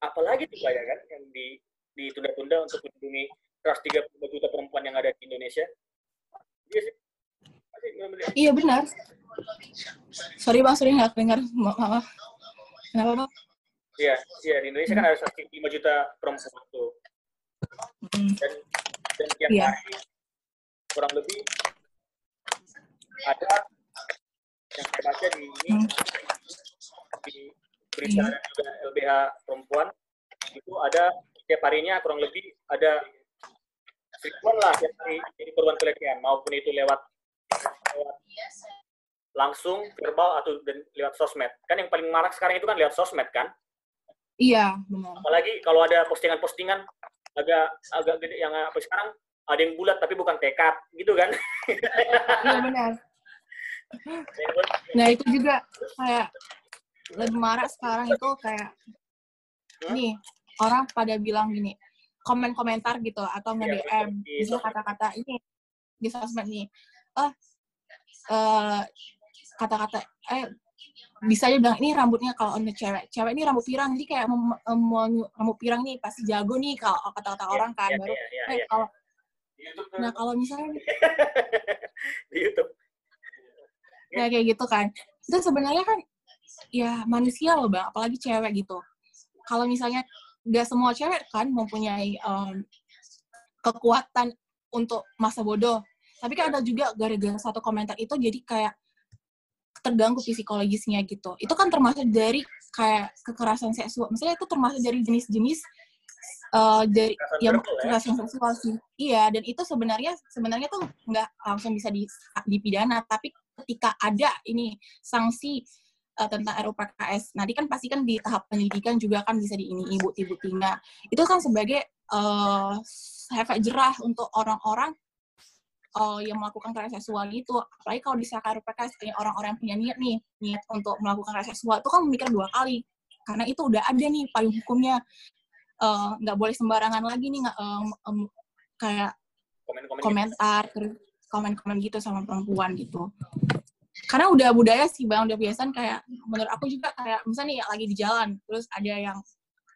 apalagi tuh ya kan yang di ditunda-tunda untuk melindungi 135 juta perempuan yang ada di Indonesia. Iya iya benar sorry bang sorry nggak dengar Ma- maaf kenapa bang Iya, iya di Indonesia kan ada 105 juta perempuan tuh. Mm. Dan dan tiap Iya. hari kurang lebih ada yang saya baca di ini Hmm. di berita Iya. dan juga LBH perempuan itu ada tiap harinya kurang lebih ada ribuan lah yang jadi korban pelecehan maupun itu lewat, lewat langsung verbal atau dan lewat sosmed. Kan yang paling marak sekarang itu kan lewat sosmed kan? Iya benar. Apalagi kalau ada postingan-postingan agak agak gede yang apa sekarang ada yang bulat tapi bukan tekad gitu kan? Iya benar. Nah itu juga kayak lebih marah sekarang itu kayak Hmm? nih orang pada bilang gini komen komentar gitu atau nge Iya, DM bisa kata-kata ini di sosmed nih oh eh, kata-kata eh bisa aja bilang ini rambutnya kalau untuk cewek cewek ini rambut pirang jadi kayak mau, rambut pirang nih pasti jago nih kalau kata-kata orang kan Iya, baru iya, iya, eh, iya. kalau nah kalau misalnya di YouTube. Ya kayak gitu kan. Itu sebenarnya kan ya manusia loh bang apalagi cewek gitu. Kalau misalnya nggak semua cewek kan mempunyai em, kekuatan untuk masa bodoh. Tapi kan ada juga gara-gara satu komentar itu jadi kayak terganggu psikologisnya gitu. Itu kan termasuk dari kayak kekerasan seksual. Misalnya itu termasuk dari jenis-jenis eh, dari Kekerasan yang ya. kekerasan seksual sih. Iya dan itu sebenarnya sebenarnya tuh nggak langsung bisa di- dipidana. Tapi ketika ada ini sanksi eh, tentang RUPKS nanti kan pasti kan di tahap penyelidikan juga kan bisa di ini bukti-bukti nah itu kan sebagai eh efek jerah untuk orang-orang oh, yang melakukan kekerasan seksual gitu. Apalagi kalau di RUPKS orang-orang yang punya niat nih, niat untuk melakukan kekerasan seksual itu kan memikir dua kali. Karena itu udah ada nih payung hukumnya. Nggak boleh sembarangan lagi nih nggak em, em, kayak Komen-komen. komentar terus komen-komen gitu sama perempuan gitu karena udah budaya sih bang udah biasa kayak menurut aku juga kayak misalnya nih lagi di jalan terus ada yang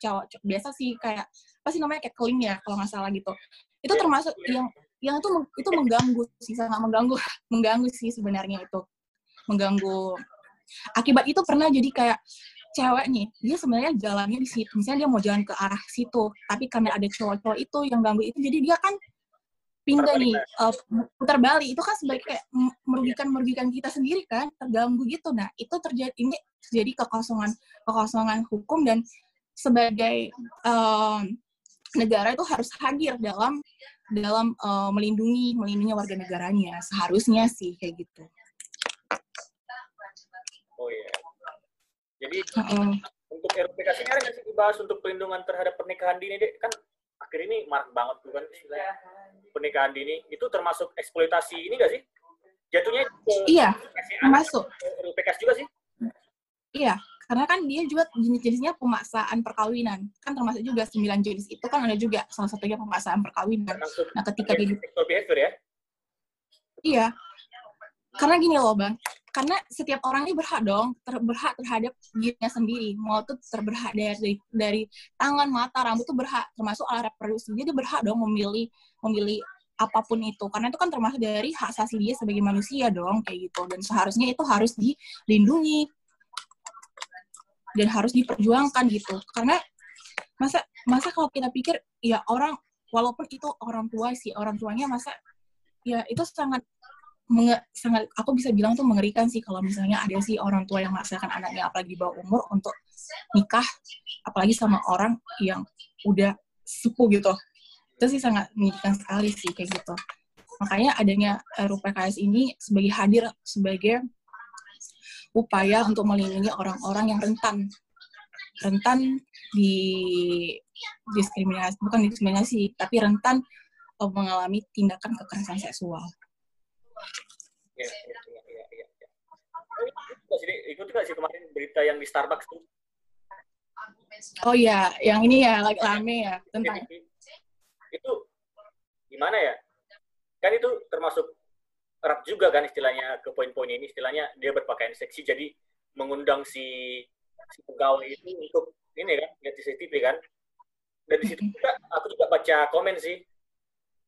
cowok cowok- biasa sih kayak pasti namanya kayak keling ya kalau nggak salah gitu. Itu Iya, termasuk yang yang itu itu mengganggu sih sangat mengganggu mengganggu sih sebenarnya itu. Mengganggu. Akibat itu pernah jadi kayak cewek nih dia sebenarnya jalannya di situ misalnya dia mau jalan ke arah situ tapi karena ada cowok-cowok itu yang ganggu itu jadi dia kan pindah nih uh, putar balik itu kan sebagai kayak m- merugikan merugikan kita sendiri kan terganggu gitu. Nah itu terjadi ini terjadi kekosongan kekosongan hukum dan sebagai um, negara itu harus hadir dalam dalam uh, melindungi melindungi warga negaranya. Seharusnya sih kayak gitu. Oh iya. Jadi Heeh. untuk RUPKS ini ada nggak sih dibahas untuk perlindungan terhadap pernikahan dini deh kan akhir ini marak banget tuh kan istilahnya pernikahan dini itu termasuk eksploitasi ini nggak sih jatuhnya ke iya anak masuk RUPKS juga sih Iya, karena kan dia juga jenis-jenisnya pemaksaan perkawinan. Kan termasuk juga sembilan jenis itu kan ada juga salah satunya pemaksaan perkawinan. termasuk Nah, ketika dia sexual behavior ya iya. Karena gini loh, Bang. Karena setiap orang ini berhak dong, ter- berhak terhadap dirinya sendiri. Mau tuh terberhak dari dari tangan, mata, rambut tuh berhak, termasuk alat reproduksi. Dia berhak dong memilih memilih apa pun itu. Karena itu kan termasuk dari hak asasi dia sebagai manusia dong, kayak gitu. Dan seharusnya itu harus dilindungi dan harus diperjuangkan gitu karena masa masa kalau kita pikir ya orang walaupun itu orang tua sih orang tuanya masa ya itu sangat menge, sangat aku bisa bilang tuh mengerikan sih kalau misalnya ada sih orang tua yang memaksakan anaknya apalagi di bawah umur untuk nikah apalagi sama orang yang udah sepuh gitu. Itu sih sangat menyedihkan sekali sih kayak gitu. Makanya adanya RUU PKS ini sebagai hadir sebagai upaya untuk melindungi orang-orang yang rentan. Rentan di diskriminasi bukan diskriminasi tapi rentan eh, mengalami tindakan kekerasan seksual. Iya, iya, iya, iya, iya. Nggak sih, kemarin berita yang di Starbucks tuh? Oh iya, yang ini ya lagi rame ya tentang itu gimana ya? Kan itu termasuk erat juga kan istilahnya ke poin-poin ini istilahnya dia berpakaian seksi jadi mengundang si, si pegawai itu untuk ini kan lihat CCTV kan. Dan di situ juga aku juga baca komen sih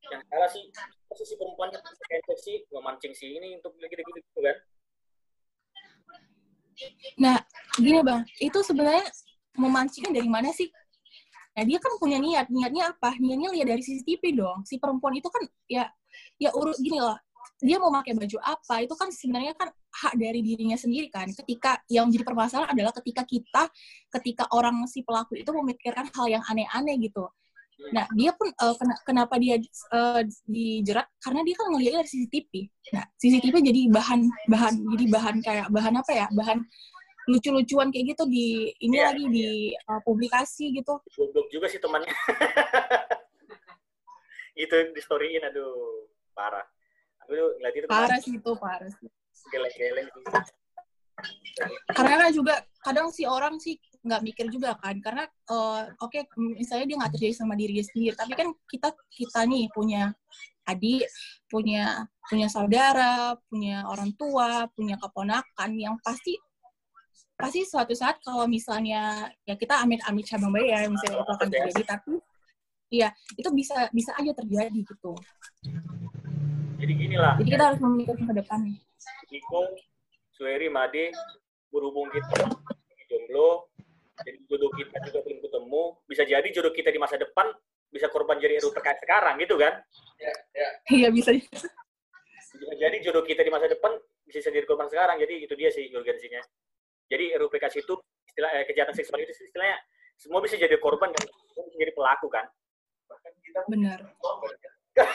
yang salah sih posisi perempuan berpakaian seksi memancing si ini untuk gitu-gitu gitu kan Nah, gini bang, itu sebenarnya memancingkan dari mana sih? Nah, dia kan punya niat. Niatnya apa? Niatnya lihat dari CCTV dong. Si perempuan itu kan ya ya urut gini loh. Dia mau pakai baju apa? Itu kan sebenarnya kan hak dari dirinya sendiri kan. Ketika yang menjadi permasalahan adalah ketika kita, ketika orang si pelaku itu memikirkan hal yang aneh-aneh gitu. Nah, dia pun eh, kena- kenapa dia eh, dijerat? Karena dia kan ngelihatnya dari CCTV. Nah, CCTV jadi bahan bahan jadi bahan kayak bahan apa ya? Bahan lucu-lucuan kayak gitu di ini Iya, lagi di uh, publikasi gitu. goblok juga sih temannya itu di storyin aduh parah aku ngeliat itu Parah sih itu, parah sih. geleng-geleng. Karena kan juga kadang si orang sih nggak mikir juga kan, karena eh, oke misalnya dia nggak terjadi sama diri dia sendiri, tapi kan kita kita nih punya adik, punya punya saudara, punya orang tua, punya keponakan yang pasti pasti suatu saat kalau misalnya ya kita amit-amit cabang bayi ya misalnya itu akan terjadi tapi iya itu bisa bisa aja terjadi gitu. Jadi gini lah. Jadi kita harus memikirkan ke depan. Iko, Sueri, Made, berhubung kita jomblo, jadi jodoh kita juga belum ketemu, bisa jadi jodoh kita di masa depan bisa korban jadi RUU PKS sekarang gitu kan? Ya, ya. iya bisa Bisa jadi jodoh kita di masa depan bisa jadi korban sekarang, jadi itu dia sih urgensinya. Jadi RUU PKS itu istilah eh, kejahatan seksual itu istilahnya semua bisa jadi korban dan semua bisa jadi pelaku kan? Bahkan kita benar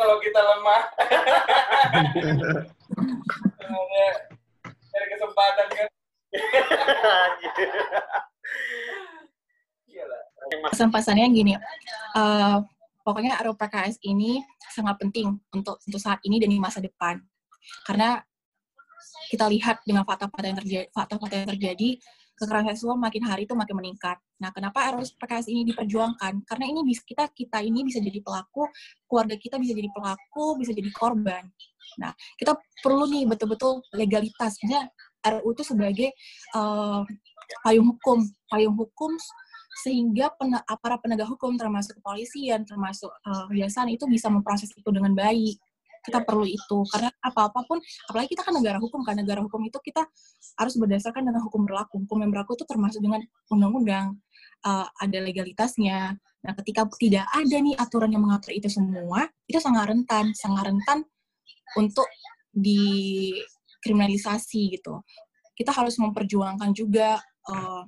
kalau kita lemah ada kesempatan kan Pesan-pesannya gini eh, pokoknya RUU PKS ini sangat penting untuk untuk saat ini dan di masa depan. Karena kita lihat dengan fakta-fakta yang terjadi, fakta-fakta yang terjadi, kekerasan seksual makin hari itu makin meningkat. Nah, kenapa RUU PKS ini diperjuangkan? Karena ini bisa kita kita ini bisa jadi pelaku, keluarga kita bisa jadi pelaku, bisa jadi korban. Nah, kita perlu nih betul-betul legalitas. RUU itu sebagai uh, payung hukum, payung hukum sehingga pen, aparat penegak hukum termasuk kepolisian, termasuk uh, itu bisa memproses itu dengan baik. Kita perlu itu. Karena apa apa pun apalagi kita kan negara hukum kan negara hukum itu kita harus berdasarkan dengan hukum berlaku. Hukum yang berlaku itu termasuk dengan undang-undang uh, ada legalitasnya. Nah ketika tidak ada nih aturan yang mengatur itu semua itu sangat rentan. Sangat rentan untuk dikriminalisasi gitu. Kita harus memperjuangkan juga uh,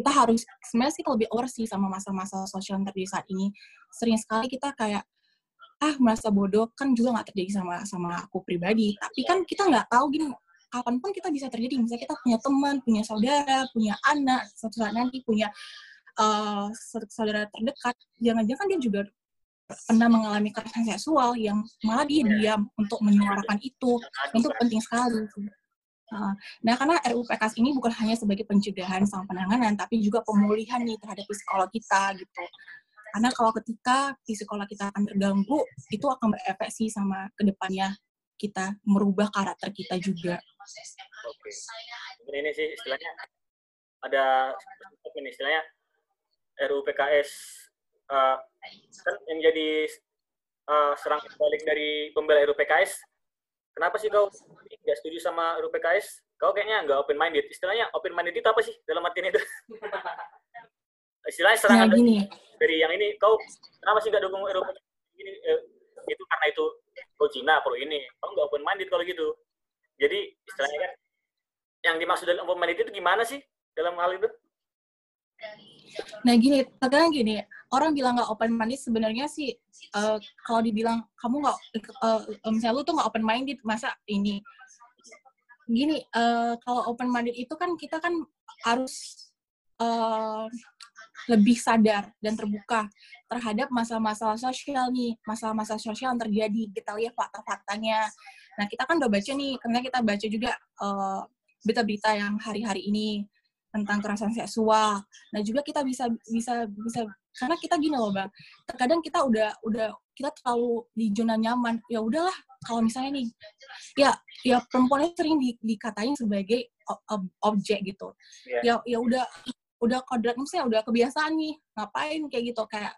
kita harus sebenarnya sih lebih aware sih sama masa-masa sosial yang terjadi saat ini. Sering sekali kita kayak ah merasa bodoh. Kan juga nggak terjadi sama sama aku pribadi. Tapi kan kita nggak tahu gini kapan pun kita bisa terjadi. Misalnya kita punya teman punya saudara punya anak suatu saat nanti punya uh, saudara terdekat jangan-jangan dia juga pernah mengalami kekerasan seksual yang malah dia diam untuk menyuarakan itu itu penting sekali Nah, karena RUU PKS ini bukan hanya sebagai pencegahan sama penanganan, tapi juga pemulihan nih terhadap psikolog kita gitu. Karena kalau ketika psikolog kita akan terganggu, itu akan berefek sih sama ke depannya kita merubah karakter kita juga. Oke. Ini sih istilahnya ada ini istilahnya RUU PKS uh, kan yang jadi uh, serang balik dari pembela RUU PKS. Kenapa sih kau tidak setuju sama RUU PKS? Kau kayaknya nggak open minded. Istilahnya open minded itu apa sih dalam artinya itu? istilahnya serangan nah, gini. dari yang ini kau kenapa sih nggak dukung Eropa ini eh, itu karena itu kau Cina pro ini kau nggak open minded kalau gitu jadi istilahnya kan yang dimaksud dalam open minded itu gimana sih dalam hal itu Nah gini, terkadang gini, orang bilang nggak open minded sebenarnya sih uh, kalau dibilang kamu nggak, uh, misalnya lu tuh nggak open minded, masa ini? Gini, uh, kalau open minded itu kan kita kan harus uh, lebih sadar dan terbuka terhadap masalah-masalah sosial nih, masalah-masalah sosial yang terjadi. Kita lihat fakta-faktanya. Nah, kita kan udah baca nih, karena kita baca juga uh, berita-berita yang hari-hari ini tentang kekerasan seksual. Nah, juga kita bisa bisa bisa karena kita gini loh, Bang. Terkadang kita udah udah kita terlalu di zona nyaman. Ya udahlah, kalau misalnya nih ya ya perempuan itu sering di, dikatain sebagai objek gitu. Yeah. Ya ya udah udah kodrat misalnya udah kebiasaan nih ngapain kayak gitu kayak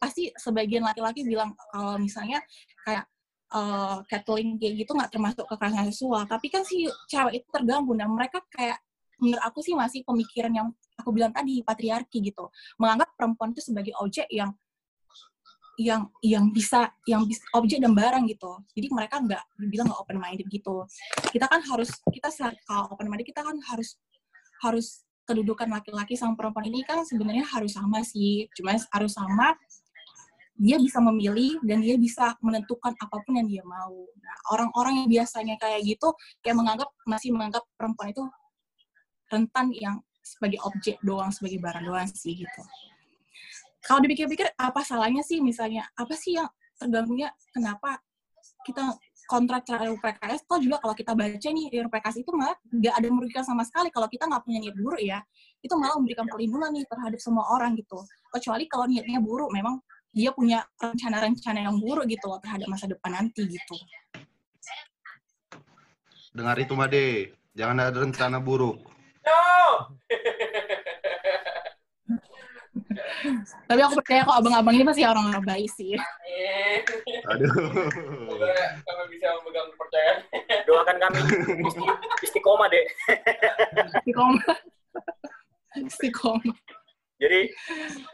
pasti sebagian laki-laki bilang kalau misalnya kayak uh, Kathleen kayak gitu nggak termasuk kekerasan seksual tapi kan si cewek itu terganggu nah mereka kayak menurut aku sih masih pemikiran yang aku bilang tadi patriarki gitu menganggap perempuan itu sebagai objek yang yang yang bisa yang bisa objek dan barang gitu jadi mereka nggak bilang nggak open minded gitu kita kan harus kita kalau open minded kita kan harus harus kedudukan laki-laki sama perempuan ini kan sebenarnya harus sama sih. Cuma harus sama dia bisa memilih dan dia bisa menentukan apa pun yang dia mau. Nah, orang-orang yang biasanya kayak gitu kayak menganggap masih menganggap perempuan itu rentan yang sebagai objek doang, sebagai barang doang sih gitu. Kalau dipikir-pikir apa salahnya sih misalnya apa sih yang terganggunya kenapa kita kontrak RUU PKS, toh juga kalau kita baca nih PKS itu malah nggak ada merugikan sama sekali kalau kita nggak punya niat buruk ya, itu malah memberikan perlindungan nih terhadap semua orang gitu. Kecuali kalau niatnya buruk, memang dia punya rencana-rencana yang buruk gitu loh terhadap masa depan nanti gitu. Dengar itu Made, jangan ada rencana buruk. No! Tapi aku percaya kok abang-abang ini pasti orang-orang baik sih. Aduh. Semoga kami bisa memegang kepercayaan. Doakan kami istiqomah, Dek. Istiqomah. Istiqomah. Jadi,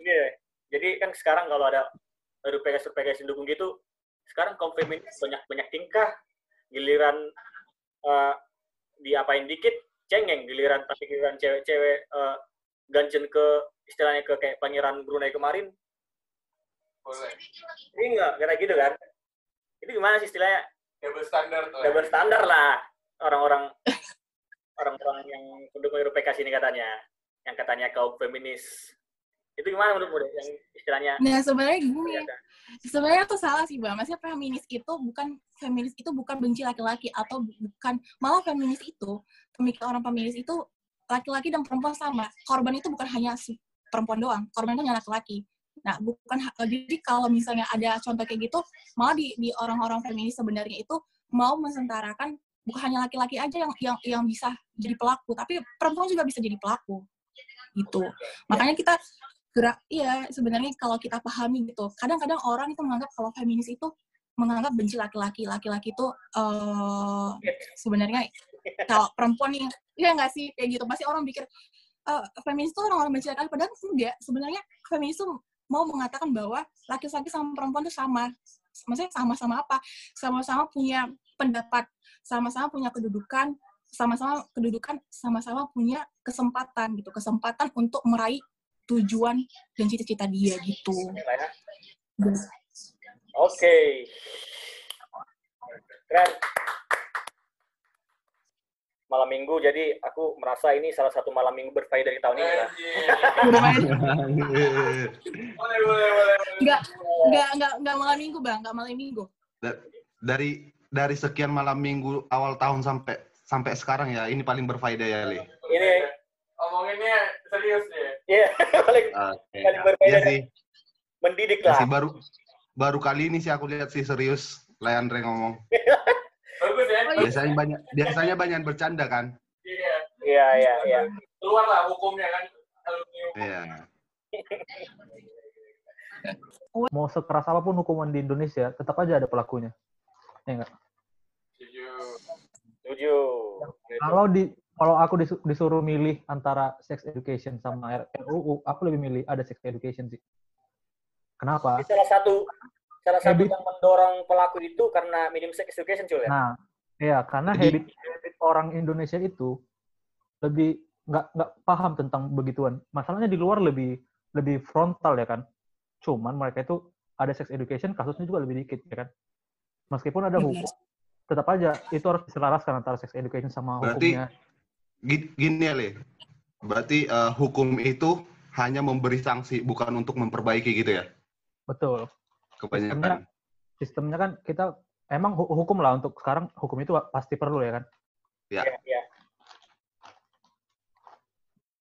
ini ya. Jadi kan sekarang kalau ada RPGS RPGS dukung gitu, sekarang kaum feminis banyak banyak tingkah, giliran uh, diapain dikit cengeng, giliran tapi giliran cewek-cewek uh, ganjen ke istilahnya ke kayak pangeran Brunei kemarin. Boleh. Ini enggak kira gitu kan? Itu gimana sih istilahnya? Double standar tuh double ya. standar lah. Orang-orang orang-orang yang pendukung RPK ini katanya. Yang katanya kaum feminis Itu gimana menurutmu deh yang istilahnya? Nah sebenarnya gini, ya, kan? sebenarnya tuh salah sih bang. Maksudnya feminis itu bukan feminis itu bukan benci laki-laki atau bukan malah feminis itu pemikiran orang feminis itu laki-laki dan perempuan sama. Korban itu bukan hanya si perempuan doang, korban itu hanya laki-laki. Nah bukan jadi kalau misalnya ada contoh kayak gitu, malah di di orang-orang feminis sebenarnya itu mau mesentarakan bukan hanya laki-laki aja yang yang yang bisa jadi pelaku, tapi perempuan juga bisa jadi pelaku. Gitu. Makanya kita gerak iya sebenarnya kalau kita pahami gitu. Kadang-kadang orang itu menganggap kalau feminis itu menganggap benci laki-laki. Laki-laki itu eh sebenarnya kalau perempuan nih iya nggak sih kayak gitu. Pasti orang pikir eh, feminis itu orang-orang benci laki-laki. Padahal enggak. Sebenarnya feminis itu mau mengatakan bahwa laki-laki sama perempuan itu sama. Maksudnya sama-sama apa? Sama-sama punya pendapat sama-sama punya kedudukan sama-sama kedudukan sama-sama punya kesempatan gitu. Kesempatan untuk meraih tujuan dan cita-cita dia gitu. Ya. Oke. Keren. Malam minggu, jadi aku merasa ini salah satu malam minggu berfaedah dari tahun ini lah. Boleh, boleh, boleh. Enggak, enggak, enggak, enggak malam minggu bang, enggak malam minggu. Da- dari dari sekian malam minggu awal tahun sampai sampai sekarang ya ini paling berfaedah ya Le. Ini, Omonginnya serius deh. ya paling Oke. Paling berfaedah Iya dari- sih. mendidik Iya lah. sih, baru baru kali ini sih aku lihat sih serius Leandre ngomong. Bagus ya? Oh, iya. Biasanya banyak biasanya banyak bercanda kan. Iya. Iya, iya, iya. Keluar lah hukumnya kan. Iya. Mau sekeras apa pun hukuman di Indonesia, tetap aja ada pelakunya. Ya nggak? Setuju. Setuju. Kalau di kalau aku disu- disuruh milih antara sex education sama RUU, aku lebih milih ada sex education sih. Kenapa? Ini salah satu salah satu Habit. yang mendorong pelaku itu karena minimum sex education cuy ya. Nah, iya karena Jadi- habit, habit orang Indonesia itu lebih nggak nggak paham tentang begituan. Masalahnya di luar lebih lebih frontal ya kan. Cuman mereka itu ada sex education kasusnya juga lebih dikit ya kan. Meskipun ada Benar. hukum, tetap aja itu harus diselaraskan antara sex education sama Berarti- hukumnya. Gi- Gini ya Le. Berarti eh, hukum itu hanya memberi sanksi bukan untuk memperbaiki gitu ya. Betul. Kebanyakan. Sistemnya kan kita emang hu- hukum lah untuk sekarang hukum itu pasti perlu ya kan. Iya, iya.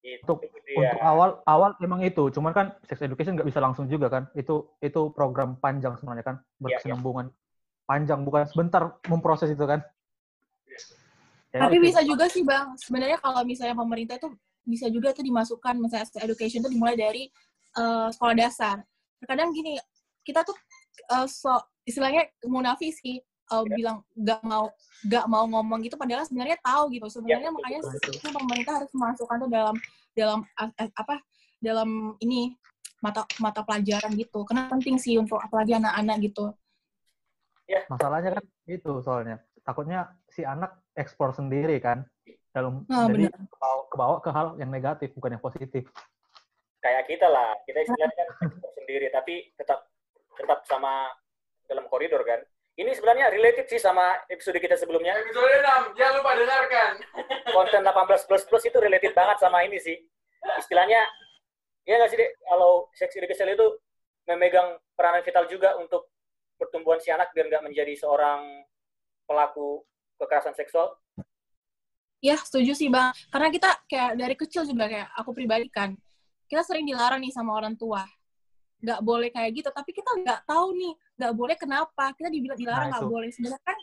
Itu Untuk- dia. Untuk awal awal emang itu, cuman kan sex education nggak bisa langsung juga kan. Itu itu program panjang sebenarnya kan, Iya, berkesinambungan. Panjang bukan sebentar memproses itu kan. Ya, Tapi itu. bisa juga sih bang, sebenarnya kalau misalnya pemerintah itu bisa juga tuh dimasukkan misalnya sex education itu dimulai dari eh, sekolah dasar. Terkadang gini, kita tuh eh, so istilahnya munafik sih eh, bilang nggak mau nggak mau ngomong gitu, padahal sebenarnya tahu gitu. Sebenarnya Ya, makanya itu pemerintah harus memasukkan tuh dalam dalam apa dalam ini mata mata pelajaran gitu. Karena penting sih untuk apalagi anak-anak gitu. Masalahnya kan itu soalnya. Takutnya si anak ekspor sendiri kan. Dalam Ah, jadi kebawa, kebawa ke hal yang negatif bukan yang positif. kayak kita lah. Kita istilahnya kan ekspor sendiri tapi tetap tetap sama dalam koridor kan. Ini sebenarnya related sih sama episode kita sebelumnya. Episode 6, jangan lupa dengarkan. konten 18 plus plus itu related banget sama ini sih. Istilahnya, ya nggak sih, Dek? Kalau sex education itu memegang peranan vital juga untuk pertumbuhan si anak biar nggak menjadi seorang pelaku kekerasan seksual. Ya, setuju sih, Bang. Karena kita kayak dari kecil juga kayak aku pribadi kan, kita sering dilarang nih sama orang tua. Nggak boleh kayak gitu, tapi kita nggak tahu nih, nggak boleh kenapa. Kita dibilang dilarang Nah, nggak itu. boleh. Sebenarnya kan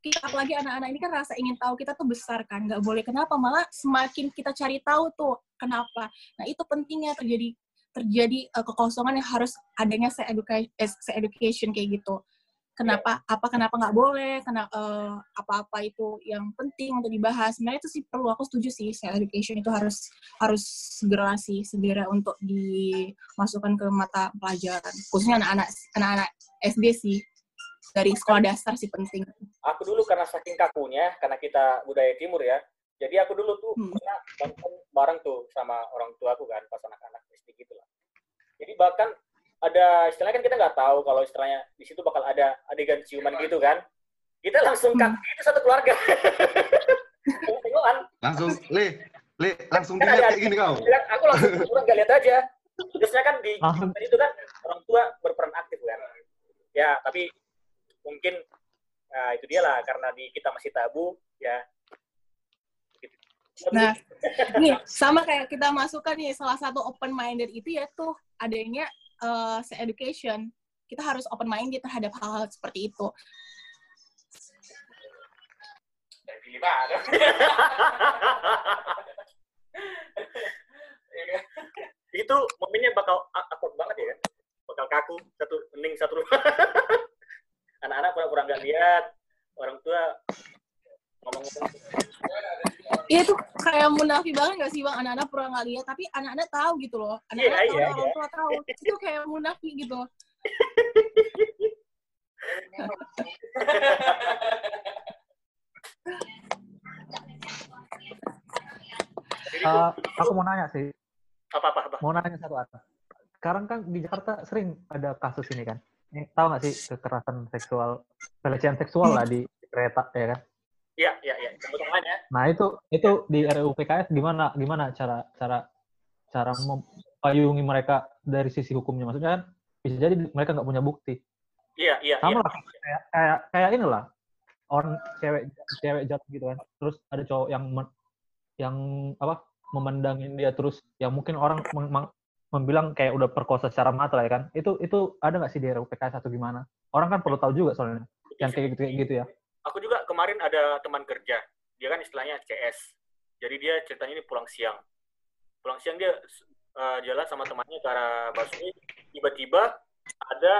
kita apalagi anak-anak ini kan rasa ingin tahu kita tuh besar kan, nggak boleh kenapa. Malah semakin kita cari tahu tuh kenapa. Nah, itu pentingnya terjadi terjadi eh, kekosongan yang harus adanya sex education, sex education kayak gitu. Kenapa? Apa kenapa nggak boleh? Kena eh, apa-apa itu yang penting untuk dibahas. Sebenarnya itu sih perlu. Aku setuju sih, sex education itu harus harus segera sih segera untuk dimasukkan ke mata pelajaran. Khususnya anak-anak anak-anak SD sih dari sekolah dasar sih penting. Aku dulu karena saking kakunya, karena kita budaya timur ya, jadi aku dulu tuh Hmm. pernah nonton bareng tuh sama orang tua aku kan, pas anak-anak SD gitu lah. Jadi bahkan ada istilahnya kan kita nggak tahu kalau istilahnya di situ bakal ada adegan ciuman gitu kan. Kita langsung kaku itu satu keluarga. Langsung Le, Le langsung Kan kayak gini kau. Bilang, aku langsung pulang gak lihat aja. Biasanya kan di itu kan orang tua berperan aktif kan. Ya, tapi mungkin nah, itu dia lah karena di kita masih tabu ya. Gitu. Nah, nih sama kayak kita masukkan nih salah satu open minded itu ya tuh adanya uh, education. Kita harus open minded terhadap hal-hal seperti itu. Itu momennya bakal a- awkward banget ya bakal kaku satu hening satu rumah anak-anak pura-pura nggak lihat orang tua ngomong-ngomong Iya tuh kayak munafik banget gak sih bang? Anak-anak pura nggak lihat tapi anak-anak tahu gitu loh. Anak-anak Iya, tahu iya, orang tua tahu. Itu kayak munafik gitu. Eh, aku mau nanya sih, apa apa apa? Mau nanya satu apa. Sekarang kan di Jakarta sering ada kasus ini kan. Ini tahu nggak sih kekerasan seksual, pelecehan seksual lah di kereta ya kan? iya iya iya ya. Nah itu itu di RUU PKS gimana gimana cara cara cara mempayungi mereka dari sisi hukumnya? Maksudnya kan bisa jadi mereka nggak punya bukti. Iya iya iya. Sama lah kayak kayak kayak inilah orang cewek cewek jatuh gitu kan. Terus ada cowok yang men- yang apa memandangin dia terus yang mungkin orang meng- meng- membilang kayak udah perkosa secara mata lah ya kan. Itu itu ada nggak sih di RUU PKS atau gimana? Orang kan perlu tahu juga soalnya yang kayak gitu kayak gitu ya. Aku juga kemarin ada teman kerja. Dia kan istilahnya CS jadi dia ceritanya ini pulang siang. Pulang siang dia eh, jalan sama temannya ke arah busway. Tiba-tiba ada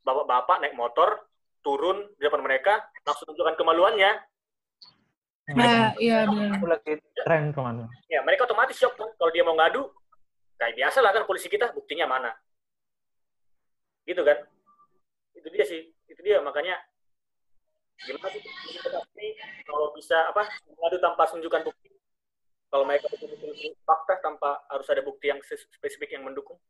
bapak-bapak naik motor turun di depan mereka langsung tunjukkan kemaluannya. Nah iya benar itu lagi tren ke mana? Ya mereka otomatis shock kan kalau dia mau ngadu kayak biasa lah kan polisi kita buktinya mana? Gitu kan. Itu dia sih. Itu dia makanya gimana sih kalau bisa apa ngadu tanpa tunjukkan bukti kalau mereka betul-betul fakta tanpa harus ada bukti yang spesifik yang mendukung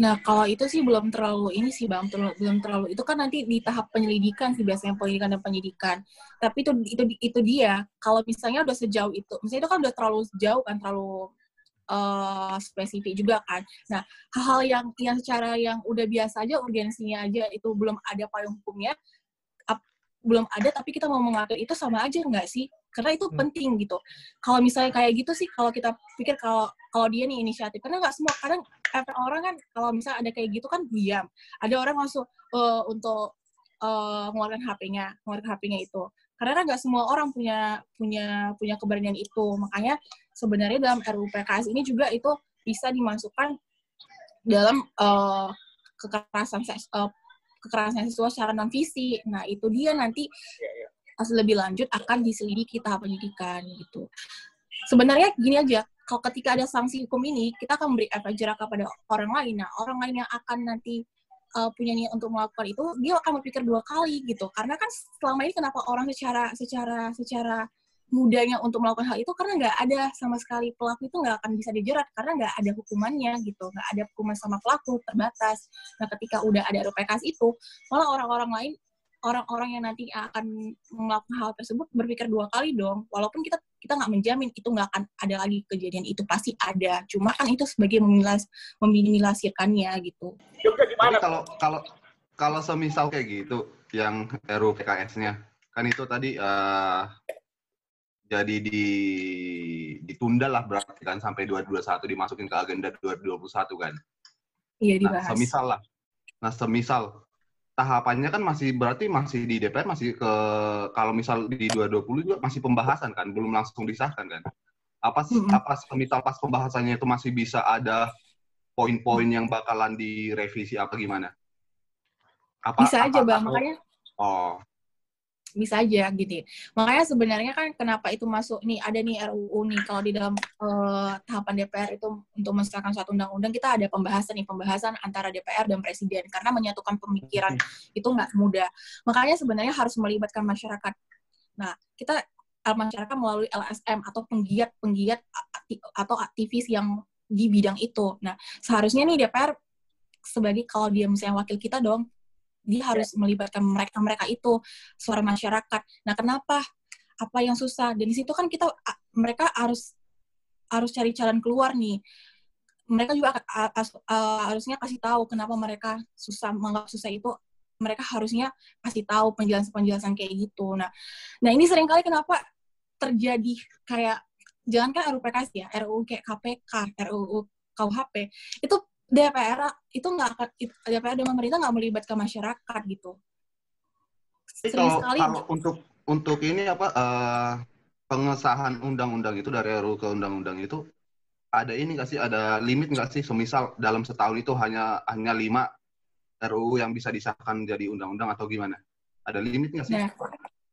Nah, kalau itu sih belum terlalu ini sih Bang, terlalu, belum terlalu. Itu kan nanti di tahap penyelidikan sih biasanya penyelidikan dan penyidikan. Tapi itu itu itu dia. Kalau misalnya udah sejauh itu, misalnya itu kan udah terlalu jauh kan terlalu eh, spesifik juga kan. Nah, hal-hal yang yang secara yang udah biasa aja urgensinya aja itu belum ada payung hukumnya ap- belum ada tapi kita mau mengatur itu sama aja nggak sih? Karena itu Hmm. penting gitu. Kalau misalnya kayak gitu sih, kalau kita pikir kalau kalau dia nih inisiatif, karena nggak semua kadang efek orang kan kalau misalnya ada kayak gitu kan diam. Ada orang langsung eh, untuk eh, mengeluarkan HP-nya, mengeluarkan HP-nya itu. Karena kan nggak semua orang punya punya punya keberanian itu. Makanya sebenarnya dalam RUU PKS ini juga itu bisa dimasukkan dalam eh, kekerasan seks, eh, kekerasan seksual secara non fisik. Nah itu dia nanti ya ya pas lebih lanjut akan diselidiki tahap penyidikan gitu. Sebenarnya gini aja, kalau ketika ada sanksi hukum ini, kita akan memberi efek jerak kepada orang lain. Nah, orang lain yang akan nanti uh, punya niat untuk melakukan itu, dia akan berpikir dua kali gitu. Karena kan selama ini kenapa orang secara secara secara mudahnya untuk melakukan hal itu karena nggak ada sama sekali pelaku itu nggak akan bisa dijerat karena nggak ada hukumannya gitu nggak ada hukuman sama pelaku terbatas nah ketika udah ada RUPKS itu malah orang-orang lain orang-orang yang nanti akan melakukan hal tersebut berpikir dua kali dong. Walaupun kita kita nggak menjamin itu nggak akan ada lagi kejadian itu pasti ada. Cuma kan itu sebagai memilas meminimalisirkannya gitu. Tapi kalau kalau kalau semisal kayak gitu yang RUU PKS-nya kan itu tadi eh, jadi di ditunda lah berarti kan sampai 2021 dimasukin ke agenda 2021 kan. iya Nah, dibahas. semisal lah. Nah, semisal tahapannya kan masih berarti masih di DPR masih ke kalau misal di 2020 juga masih pembahasan kan, belum langsung disahkan kan. Apa Mm-mm. apa semisal pas pembahasannya itu masih bisa ada poin-poin yang bakalan direvisi apa gimana? Apa, bisa aja bang atau- makanya Oh, bisa aja gitu. Makanya sebenarnya kan kenapa itu masuk nih ada nih RUU nih kalau di dalam eh, tahapan DPR itu untuk mensahkan suatu undang-undang kita ada pembahasan nih pembahasan antara DPR dan presiden karena menyatukan pemikiran itu nggak mudah. Makanya sebenarnya harus melibatkan masyarakat. Nah kita eh, masyarakat melalui LSM atau penggiat-penggiat atau aktivis yang di bidang itu. Nah seharusnya nih DPR sebagai kalau dia misalnya wakil kita dong dia harus melibatkan mereka-mereka itu suara masyarakat. Nah, kenapa? Apa yang susah? Dan di situ kan kita mereka harus harus cari jalan keluar nih. mereka juga harusnya kasih tahu kenapa mereka susah menganggap susah itu mereka harusnya kasih tahu penjelasan-penjelasan kayak gitu. Nah, nah ini sering kali kenapa terjadi kayak jangankan RUU PKS ya, RUU kayak KPK, RUU KUHP itu DPR itu nggak akan DPR dan pemerintah nggak melibatkan masyarakat gitu. Sering kalau, sekali kalau untuk untuk ini apa eh, pengesahan undang-undang itu dari RUU ke undang-undang itu ada ini nggak sih ada limit nggak sih semisal dalam setahun itu hanya hanya lima RUU yang bisa disahkan jadi undang-undang atau gimana ada limit nggak sih Nah,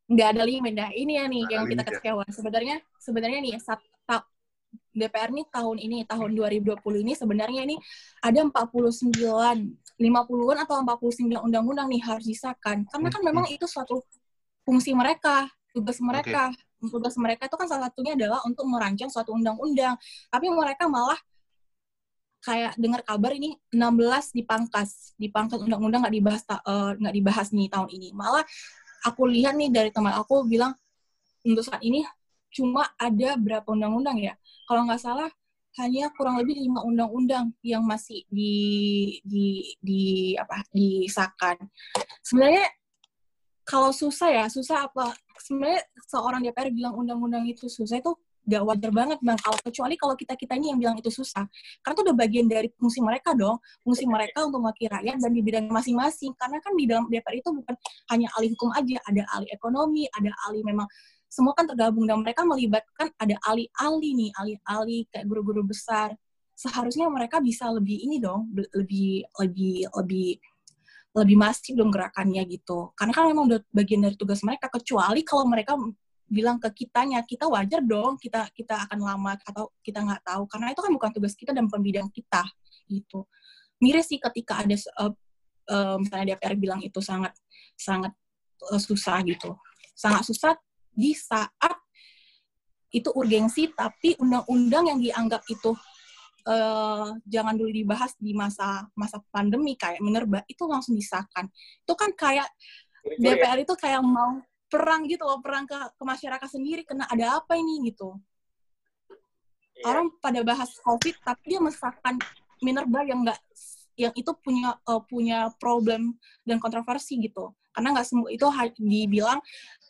nggak ada limit. Nah, ini ya nih ada yang kita ya? kecewa. Sebenarnya sebenarnya nih saat ta- DPR nih tahun ini tahun 2020 ini sebenarnya ini ada 49 50-an atau 49 undang-undang nih harus disahkan. Karena kan Hmm, memang itu suatu fungsi mereka, tugas mereka. Tugas mereka itu kan salah satunya adalah untuk merancang suatu undang-undang. Tapi mereka malah kayak dengar kabar ini 16 dipangkas, dipangkas undang-undang nggak dibahas eh, nggak dibahas nih tahun ini. Malah aku lihat nih dari teman aku bilang untuk saat ini cuma ada berapa undang-undang ya? Kalau nggak salah hanya kurang lebih lima undang-undang yang masih di di di apa disahkan. Sebenarnya kalau susah ya susah apa? Sebenarnya seorang DPR bilang undang-undang itu susah itu gak wajar banget bang. Kalau kecuali kalau kita kita ini yang bilang itu susah, karena itu udah bagian dari fungsi mereka dong, fungsi mereka untuk mewakili rakyat dan di bidang masing-masing. Karena kan di dalam DPR itu bukan hanya ahli hukum aja, ada ahli ekonomi, ada ahli memang semua kan tergabung dan mereka melibatkan ada ahli-ahli nih, ahli-ahli kayak guru-guru besar. Seharusnya mereka bisa lebih ini dong, lebih lebih lebih lebih masif dong gerakannya gitu. Karena kan memang udah bagian dari tugas mereka. Kecuali kalau mereka bilang ke kitanya, kita wajar dong kita kita akan lama atau kita nggak tahu. Karena itu kan bukan tugas kita dan bukan bidang kita gitu. Miris sih ketika ada uh, uh, misalnya DPR bilang itu sangat sangat uh, susah gitu. Sangat susah di saat itu urgensi tapi undang-undang yang dianggap itu eh, jangan dulu dibahas di masa masa pandemi kayak minerba itu langsung disahkan itu kan kayak ya. DPR itu kayak mau perang gitu loh perang ke, ke masyarakat sendiri kena ada apa ini gitu Iya. orang pada bahas covid tapi dia mesahkan minerba yang enggak yang itu punya eh, punya problem dan kontroversi gitu karena nggak semua itu dibilang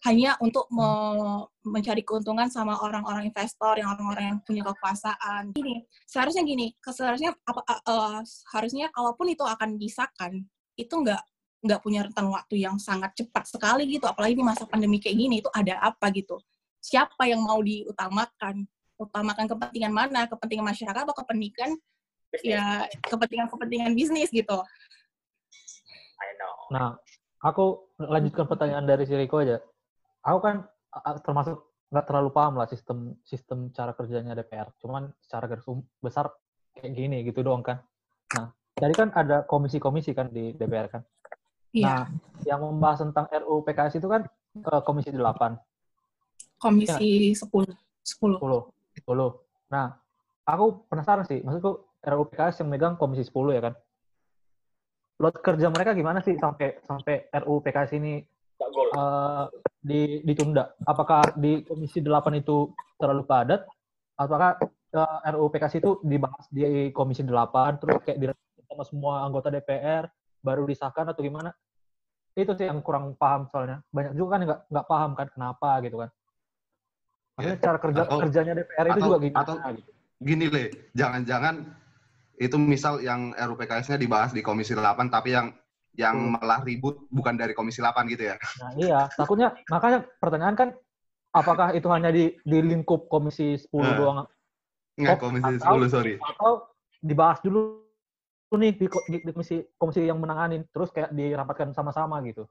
hanya untuk me- mencari keuntungan sama orang-orang investor yang orang-orang yang punya kekuasaan. Gini seharusnya gini seharusnya apa eh, eh, harusnya kalaupun itu akan disahkan itu nggak nggak punya rentang waktu yang sangat cepat sekali gitu. Apalagi di masa pandemi kayak gini itu ada apa gitu? Siapa yang mau diutamakan? Utamakan kepentingan mana? Kepentingan masyarakat atau kepentingan Bisnis. ya kepentingan-kepentingan bisnis gitu? I know. Nah, aku lanjutkan pertanyaan dari si Riko aja. Aku kan termasuk nggak terlalu paham lah sistem sistem cara kerjanya DPR. Cuman secara garis um- besar kayak gini gitu doang kan. Nah, jadi kan ada komisi-komisi kan di DPR kan. Iya, Nah, yang membahas tentang RUU PKS itu kan eh, komisi 8, komisi 10 10 10, 10. Nah, aku penasaran sih, maksudku RUU PKS yang megang komisi 10 ya kan. Load kerja mereka gimana sih sampai sampai RUU PKS ini eh, di, ditunda? Apakah di Komisi 8 itu terlalu padat? Apakah eh, RUU PKS itu dibahas di Komisi 8 terus kayak direspon sama semua anggota DPR baru disahkan atau gimana? Itu sih yang kurang paham soalnya. Banyak juga kan nggak nggak paham kan kenapa gitu kan. Maksudnya Ya, cara kerja atau- kerjanya DPR itu atau- juga gimana atau- gitu. Gini le, jangan-jangan itu misal yang RUPKS-nya dibahas di Komisi 8 tapi yang yang Hmm. malah ribut bukan dari Komisi 8 gitu ya. Nah, iya, takutnya makanya pertanyaan kan apakah itu hanya di di lingkup Komisi 10 Eh. doang Enggak, Oh, Komisi atau- 10, sorry. atau dibahas dulu nih di, di, di komisi komisi yang menanganin terus kayak dirapatkan sama-sama gitu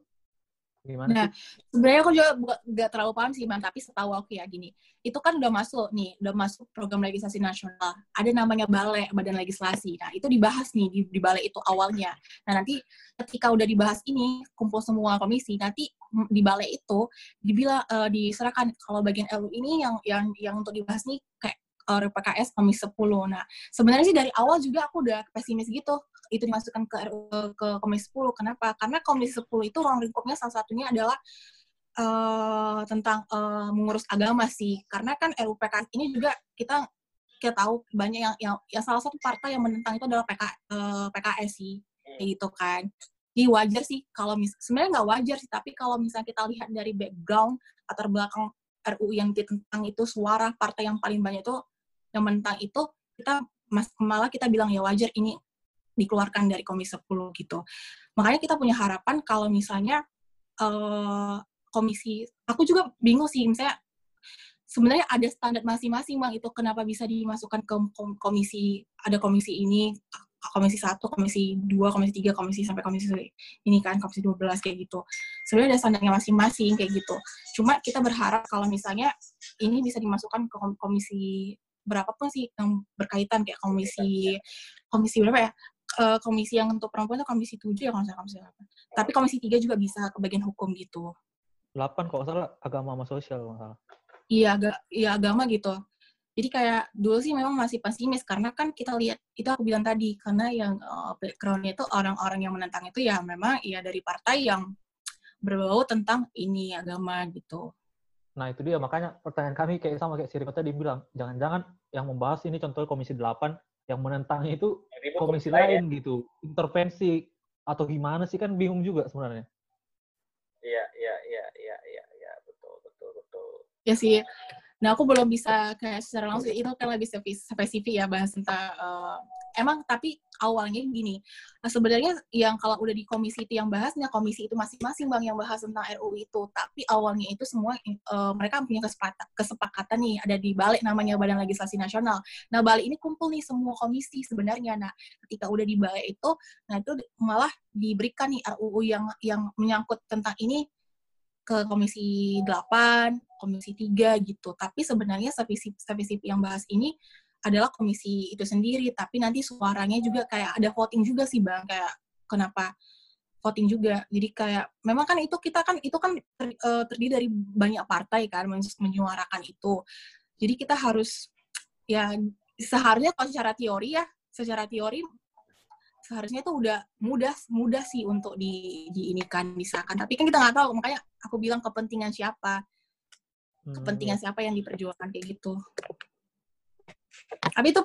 gimana Nah, sih? sebenarnya aku juga nggak terlalu paham sih, Bang, tapi setahu aku ya gini, itu kan udah masuk nih, udah masuk program legislasi nasional. Ada namanya balai, badan legislasi. Nah, itu dibahas nih di, di balai itu awalnya. Nah, nanti ketika udah dibahas ini, kumpul semua komisi, nanti di balai itu dibilang eh, diserahkan kalau bagian LU ini yang yang yang untuk dibahas nih kayak eh, RPKS Komisi 10. Nah, sebenarnya sih dari awal juga aku udah pesimis gitu itu dimasukkan ke ke Komisi 10. Kenapa? Karena Komisi 10 itu ruang lingkupnya salah satunya adalah eh, tentang eh, mengurus agama sih. Karena kan RUU PKS ini juga kita kita tahu banyak yang yang, yang salah satu partai yang menentang itu adalah PK, eh, PKS sih kayak gitu kan jadi wajar sih kalau mis sebenarnya nggak wajar sih tapi kalau misalnya kita lihat dari background latar belakang RUU yang ditentang itu suara partai yang paling banyak itu yang menentang itu kita malah kita bilang ya wajar ini dikeluarkan dari komisi 10 gitu makanya kita punya harapan kalau misalnya eh, komisi aku juga bingung sih misalnya sebenarnya ada standar masing-masing bang itu kenapa bisa dimasukkan ke kom- komisi ada komisi ini komisi satu, komisi dua, komisi tiga, komisi sampai komisi ini kan komisi 12 kayak gitu. Sebenarnya ada standarnya masing-masing kayak gitu. Cuma kita berharap kalau misalnya ini bisa dimasukkan ke kom- komisi berapapun sih yang berkaitan kayak komisi komisi berapa ya? Eh, komisi yang untuk perempuan itu komisi 7 ya kalau salah komisi 8. Tapi komisi 3 juga bisa ke bagian hukum gitu. 8 kalau salah agama sama sosial kalau salah. Iya, aga, iya agama gitu. Jadi kayak dulu sih memang masih pesimis karena kan kita lihat itu aku bilang tadi karena yang uh, backgroundnya itu orang-orang yang menentang itu ya memang ya dari partai yang berbau tentang ini agama gitu. Nah itu dia makanya pertanyaan kami kayak sama kayak si Riko tadi bilang jangan-jangan yang membahas ini contohnya komisi 8 yang menentangnya itu Ribut komisi lain ya. lain gitu intervensi atau gimana sih kan bingung juga sebenarnya. Iya, iya, iya, iya, iya, iya, betul, betul, betul. Ya sih. Nah aku belum bisa kayak secara langsung itu kan lebih spesif- spesifik ya bahas tentang uh, emang tapi awalnya gini. Nah, sebenarnya yang kalau udah di komisi itu yang bahasnya komisi itu masing-masing bang yang bahas tentang RUU itu. Tapi awalnya itu semua uh, mereka punya kesepakatan, kesepakatan nih ada di balik namanya Badan Legislasi Nasional. Nah balik ini kumpul nih semua komisi sebenarnya. Nah ketika udah di balik itu, nah itu malah diberikan nih RUU yang yang menyangkut tentang ini ke komisi 8, komisi 3 gitu. Tapi sebenarnya spesifik yang bahas ini adalah komisi itu sendiri, tapi nanti suaranya juga kayak ada voting juga sih Bang, kayak kenapa voting juga. Jadi kayak memang kan itu kita kan itu kan ter, eh, terdiri dari banyak partai kan men- menyuarakan itu. Jadi kita harus ya seharusnya kalau secara teori ya, secara teori seharusnya itu udah mudah mudah sih untuk di diinikan disahkan. Tapi kan kita nggak tahu makanya aku bilang kepentingan siapa. Hmm, kepentingan siapa yang diperjuangkan kayak gitu tapi itu